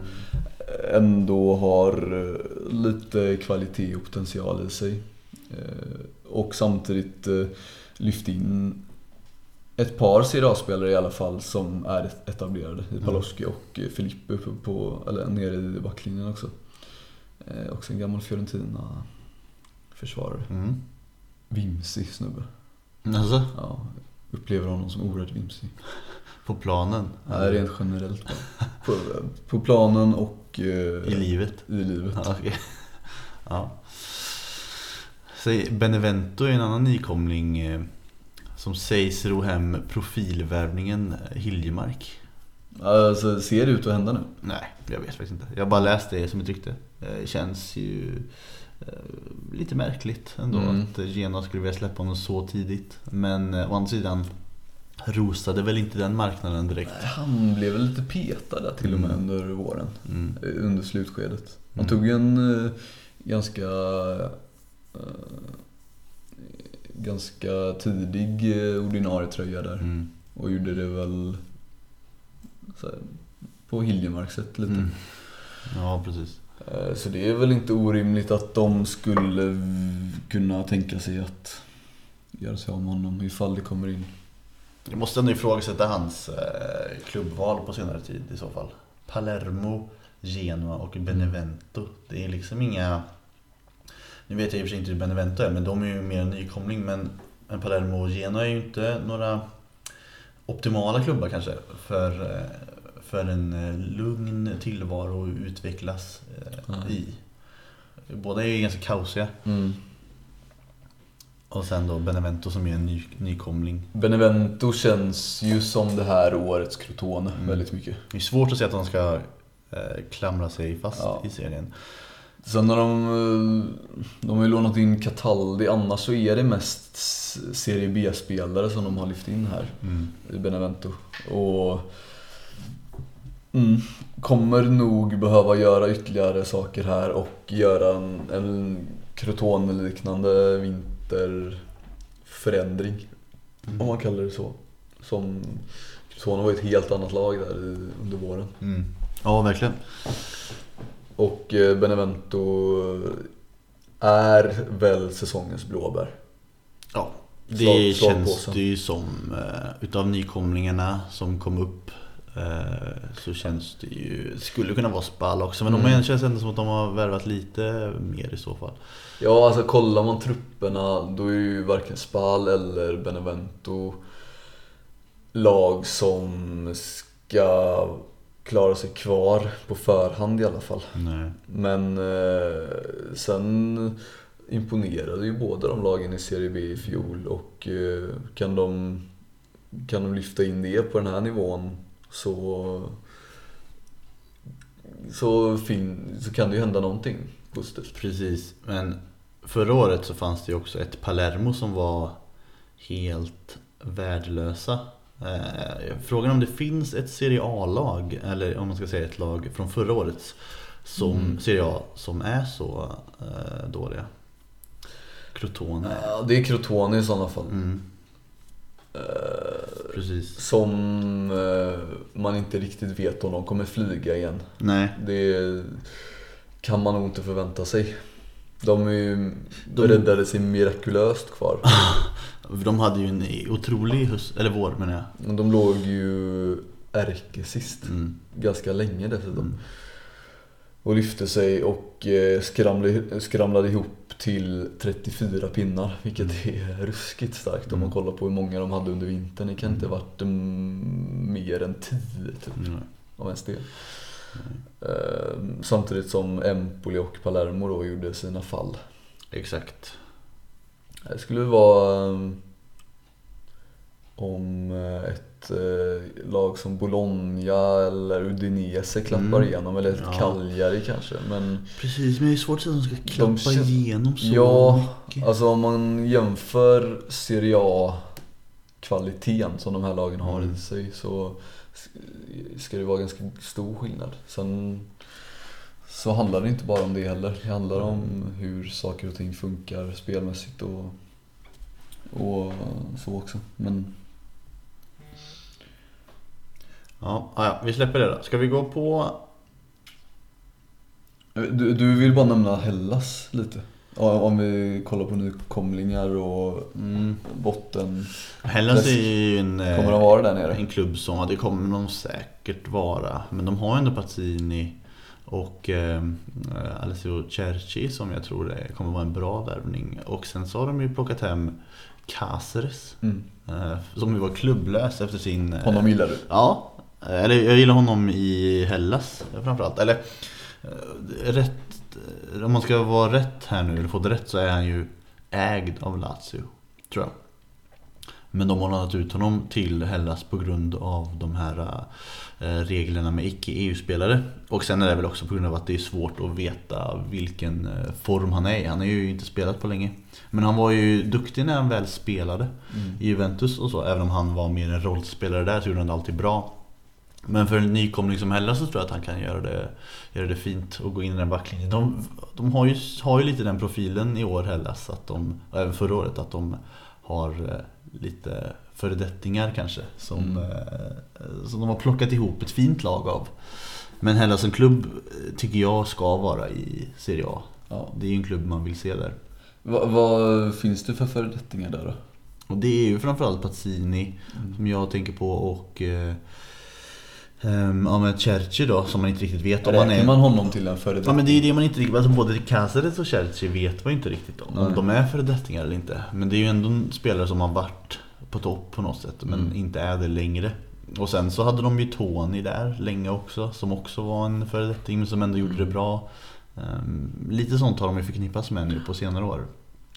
ändå har eh, lite kvalitet och potential i sig. Eh, Och samtidigt eh, lyft in ett par Serie i alla fall som är etablerade. i Paloschi och eh, Filippo på, på, eller nere i backlinjen också. Också en gammal Fiorentina-försvarare. Mm. Vimsig snubbe. Alltså, Ja, upplever honom som oerhört vimsig. på planen? Nej, rent generellt. På, på planen och eh, I livet? i livet. Ja, okej. ja. Säg, Benevento är en annan nykomling eh, som sägs ro hem profilvärvningen eh, Hiljemark. Alltså, ser det ut att hända nu? Nej, jag vet faktiskt inte. Jag har bara läst det som ett rykte. Eh, känns ju lite märkligt ändå Mm. att Genoa skulle vilja släppa honom så tidigt. Men å andra sidan rosade väl inte den marknaden direkt. Han blev väl lite petad där till och med Mm. under våren. Mm. eh, Under slutskedet. Han Mm. tog en eh, ganska eh, ganska tidig eh, ordinarie tröja där. Mm. Och gjorde det väl här, på Hiljemark-sätt lite. Mm. Ja, precis. Eh, Så det är väl inte orimligt att de skulle kunna tänka sig att göra sig av med honom ifall det kommer in. Jag måste ändå ifrågasätta hans eh, klubbval på senare tid i så fall. Palermo, Genoa och Benevento. Det är liksom inga... Nu vet jag i och för sig inte hur Benevento är, men de är ju mer en nykomling. Men en Palermo och Genoa är ju inte några optimala klubbar kanske för, eh, för en eh, lugn tillvaro att utvecklas eh, Nej. i. Båda är ju ganska kaosiga. Och sen då Benevento som är en ny, nykomling. Benevento känns ju som det här årets Crotone Mm. väldigt mycket. Det är svårt att se att de ska eh, klamra sig fast Ja. i serien. Sen har de, eh, de har ju lånat in Cataldi, annars så är det mest Serie B-spelare som de har lyft in här i Benevento. Och mm, kommer nog behöva göra ytterligare saker här och göra en, en Crotone-liknande vinterförändring. Om man kallar det så. Som Crotone var ett helt annat lag där under våren. Mm. Ja, verkligen. Och eh, Benevento är väl säsongens blåbär. Ja, det Slag- känns slagpåsen. det ju som eh, utav nykomlingarna som kom upp så känns det ju, skulle kunna vara Spal också men Mm. de känns ändå som att de har värvat lite mer i så fall. Ja, alltså kollar man trupperna då är ju varken Spal eller Benevento lag som ska klara sig kvar på förhand i alla fall. Nej. Men eh, sen imponerade ju båda de lagen i Serie B i fjol och eh, kan de, kan de lyfta in det på den här nivån så, så, fin, så kan det ju hända någonting positivt. Precis, men förra året så fanns det ju också ett Palermo som var helt värdelösa. Eh, frågan om det finns ett Serie A-lag, eller om man ska säga ett lag från förra årets som Mm. Serie A som är så eh, dåliga. Crotone. Ja, det är Crotone i sådana fall. Mm, precis. som eh, man inte riktigt vet om de kommer flyga igen. Nej, Det kan man nog inte förvänta sig. De är ju De- räddade sig mirakulöst kvar. [LAUGHS] de hade ju en otrolig höst, eller vår menar jag. De låg ju ärkesist Mm. ganska länge dessutom. Mm. Och lyfte sig och eh, skramlade, skramlade ihop till 34 pinnar. Vilket är ruskigt starkt om man Mm. kollar på hur många de hade under vintern. Det kan inte ha varit mm, mer än 10 typ. Mm. Om ens det. Eh, samtidigt som Empoli och Palermo då gjorde sina fall. Exakt. Det skulle vara um, om eh, ett eh, lag som Bologna eller Udinese klappar Mm. igenom, eller ett Ja. Cagliari kanske. Men Precis, men det är svårt att säga att de ska klappa känns- igenom så ja, mycket. alltså om man jämför Serie A-kvaliteten som de här lagen har Mm. i sig så ska det vara ganska stor skillnad. Sen så handlar det inte bara om det heller. Det handlar om hur saker och ting funkar spelmässigt och och så också. Men Ja, ja, vi släpper det då. Ska vi gå på... du, du vill bara nämna Hellas lite? Om vi kollar på nykomlingar och Mm. botten. Hellas är ju en, eh, Kommer de vara där nere? en klubb som, ja, det kommer de säkert vara. Men de har ju ändå Pazzini och eh, Alessio Cerci som jag tror det kommer vara en bra värvning. Och sen så har de ju plockat hem Caceres. Mm. Eh, som ju var klubblös efter sin... Honom gillar du? Ja, eller jag gillar honom i Hellas framförallt. Eller eh, rätt, om man ska vara rätt här nu, eller få det rätt, så är han ju ägd av Lazio, tror jag. Men de har lånat ut honom till Hellas på grund av de här eh, reglerna med icke-EU-spelare. Och sen är det väl också på grund av att det är svårt att veta vilken eh, form han är i. Han har ju inte spelat på länge. Men han var ju duktig när han väl spelade i Juventus och så. Även om han var mer en rollspelare där så gjorde han det alltid bra. Men för en nykomling som Hellas så tror jag att han kan göra det, göra det fint och gå in i den backlinjen. De, de har, ju, har ju lite den profilen i år Hellas, att de, och även förra året, att de har eh, lite föredettingar kanske. Som, Mm. eh, som de har plockat ihop ett fint lag av. Men Hellas som klubb eh, tycker jag ska vara i Serie A. Ja. Det är ju en klubb man vill se där. Vad, vad finns det för föredettingar där då? Och det är ju framförallt Pazzini som jag tänker på och eh, ehm, ja, men Cerci då som man inte riktigt vet om han Räknar är. man honom till en föredetting? Ja men det är det man inte riktigt, alltså både Caceres och Cerci vet man inte riktigt om. Om Nej. de är föredettingar eller inte. Men det är ju ändå en spelare som har varit på topp på något sätt men Mm. inte är det längre. Och sen så hade de ju Tony där länge också som också var en föredetting men som ändå gjorde Mm. det bra. Ehm, lite sånt har de ju förknippats med nu på senare år.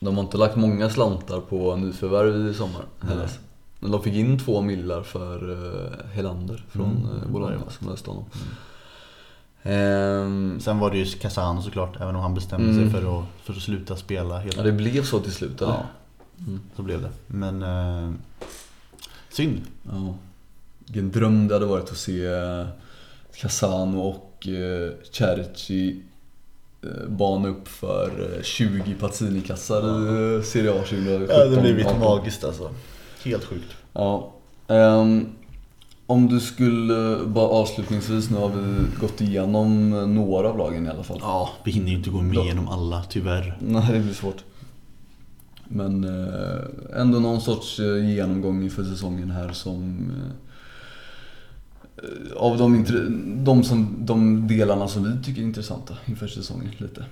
De har inte lagt många slantar på nyförvärv i sommar, Hellas. Men de fick in två millar för uh, Helander från Mm, mm. Bologna ja, ja. som läste honom. Ehm, Sen var det ju Casano såklart, även om han bestämde Mm. sig för att, för att sluta spela helt. ja, det blev så till slut eller? Ja, Mm. så blev det. Men eh, synd. Ja. Vilken dröm det hade varit att se eh, Casano och eh, Cerci eh, bana upp för eh, 20 Pazzini-kassar i eh, Serie A 2017. 18. magiskt alltså. Helt sjukt. Ja. Ehm, om du skulle, bara avslutningsvis, nu har vi gått igenom några av lagen i alla fall. Ja, vi hinner ju inte gå med igenom alla tyvärr. Nej, det blir svårt. Men eh, ändå någon sorts eh, genomgång inför säsongen här som... Eh, av de, de, som, de delarna som vi tycker är intressanta inför säsongen lite.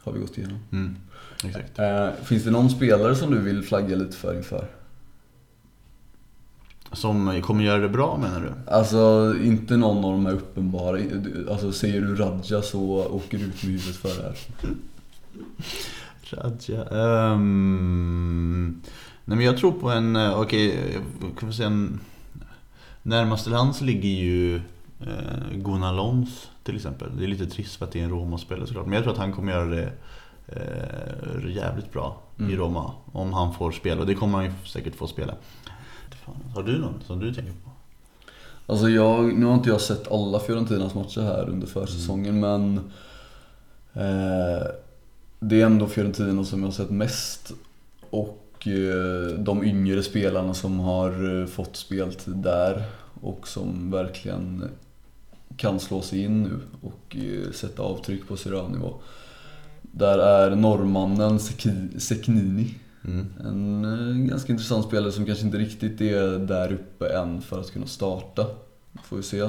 Har vi gått igenom. Mm, exakt. Eh, finns det någon spelare som du vill flagga lite för inför? Som kommer göra det bra menar du? Alltså inte någon av de här uppenbara. Alltså säger du Radja så åker du ut med huvudet för det här. [LAUGHS] Radja. Ehm, nej men jag tror på en, eh, okej, jag kan vi säga en... Närmast till hands ligger ju eh, Gunnar Lons till exempel. Det är lite trist för att det är en Roma-spelare såklart. Men jag tror att han kommer göra det eh, jävligt bra i Mm. Roma. Om han får spela. Och det kommer han ju säkert få spela. Fan, Har du någon som du tänker på? Alltså jag, nu har inte jag sett alla Fiorentinas matcher här under försäsongen men eh, Det är ändå Fiorentina som jag har sett mest och eh, de yngre spelarna som har eh, fått speltid där och som verkligen kan slå sig in nu och eh, sätta avtryck på Serie A-nivå. Där är norrmannen Seki- Seknini Mm. en eh, ganska intressant spelare som kanske inte riktigt är där uppe än för att kunna starta. Får vi se.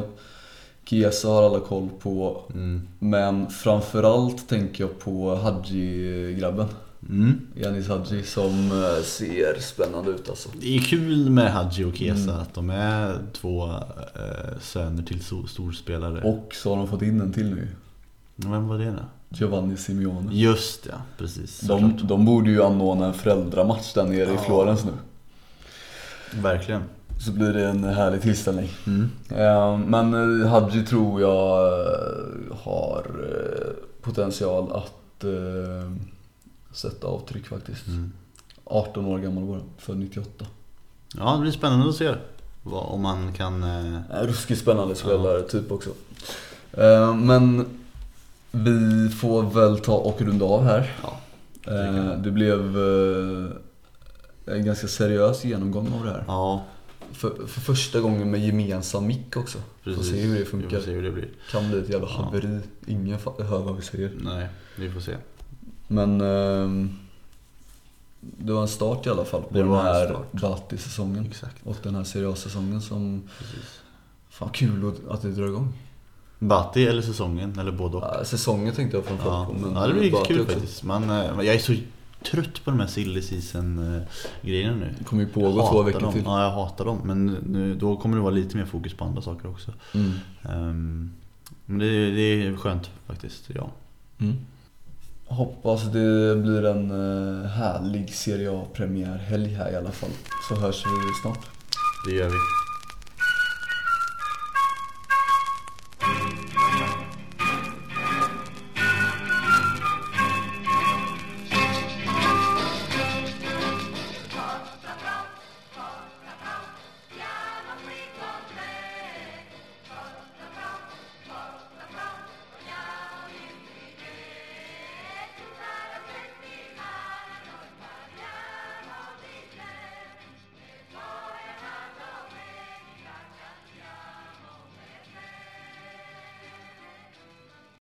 Chiesa har alla koll på. Mm. Men framförallt tänker jag på Hadji-grabben. Mm. Janis Hadji som eh, ser spännande ut alltså. Det är kul med Hadji och Kesa Mm. att de är två eh, söner till storspelare. Och så har de fått in en till nu. Vem var det nu? Giovanni Simeone. Just ja, precis. De, de borde ju anordna en föräldramatch där nere i Ja. Florens nu. Verkligen. Så blir det en härlig tillställning. Mm. Eh, Men eh, Hadji tror jag eh, har potential att sätta avtryck faktiskt. Mm. 18 år gammal var han, född 98. Ja, det blir spännande att se om man kan... Ruskigt spännande spelare typ också. Men vi får väl ta och runda av här. ja, Eh, Det blev eh, en ganska seriös genomgång av det här. Ja, För, för första gången med gemensam mick också. Får precis. se hur det Vi funkar. får se hur det blir. Kan bli ett jävla Ja. haveri. Ingen fa- hör vad vi säger. Nej, vi får se. Men ehm, det var en start i alla fall på Det den här. Batti-säsongen. Och den här seriös-säsongen som... Precis. Fan kul att- att det drar igång. Batti eller säsongen, eller både och. Ja, säsongen tänkte jag framförallt Ja, på. Men ja det blir Batti kul också. faktiskt. Man, eh, jag är så trött på de här silly season grejerna nu. Det kommer ju pågå två veckor dem. till. Ja, jag hatar dem. Men nu, då kommer det vara lite mer fokus på andra saker också. Mm. Ehm, men det, det är skönt faktiskt, ja. Mm. Hoppas det blir en eh, härlig Serie A-premiärhelg här i alla fall. Så hörs vi snart. Det gör vi.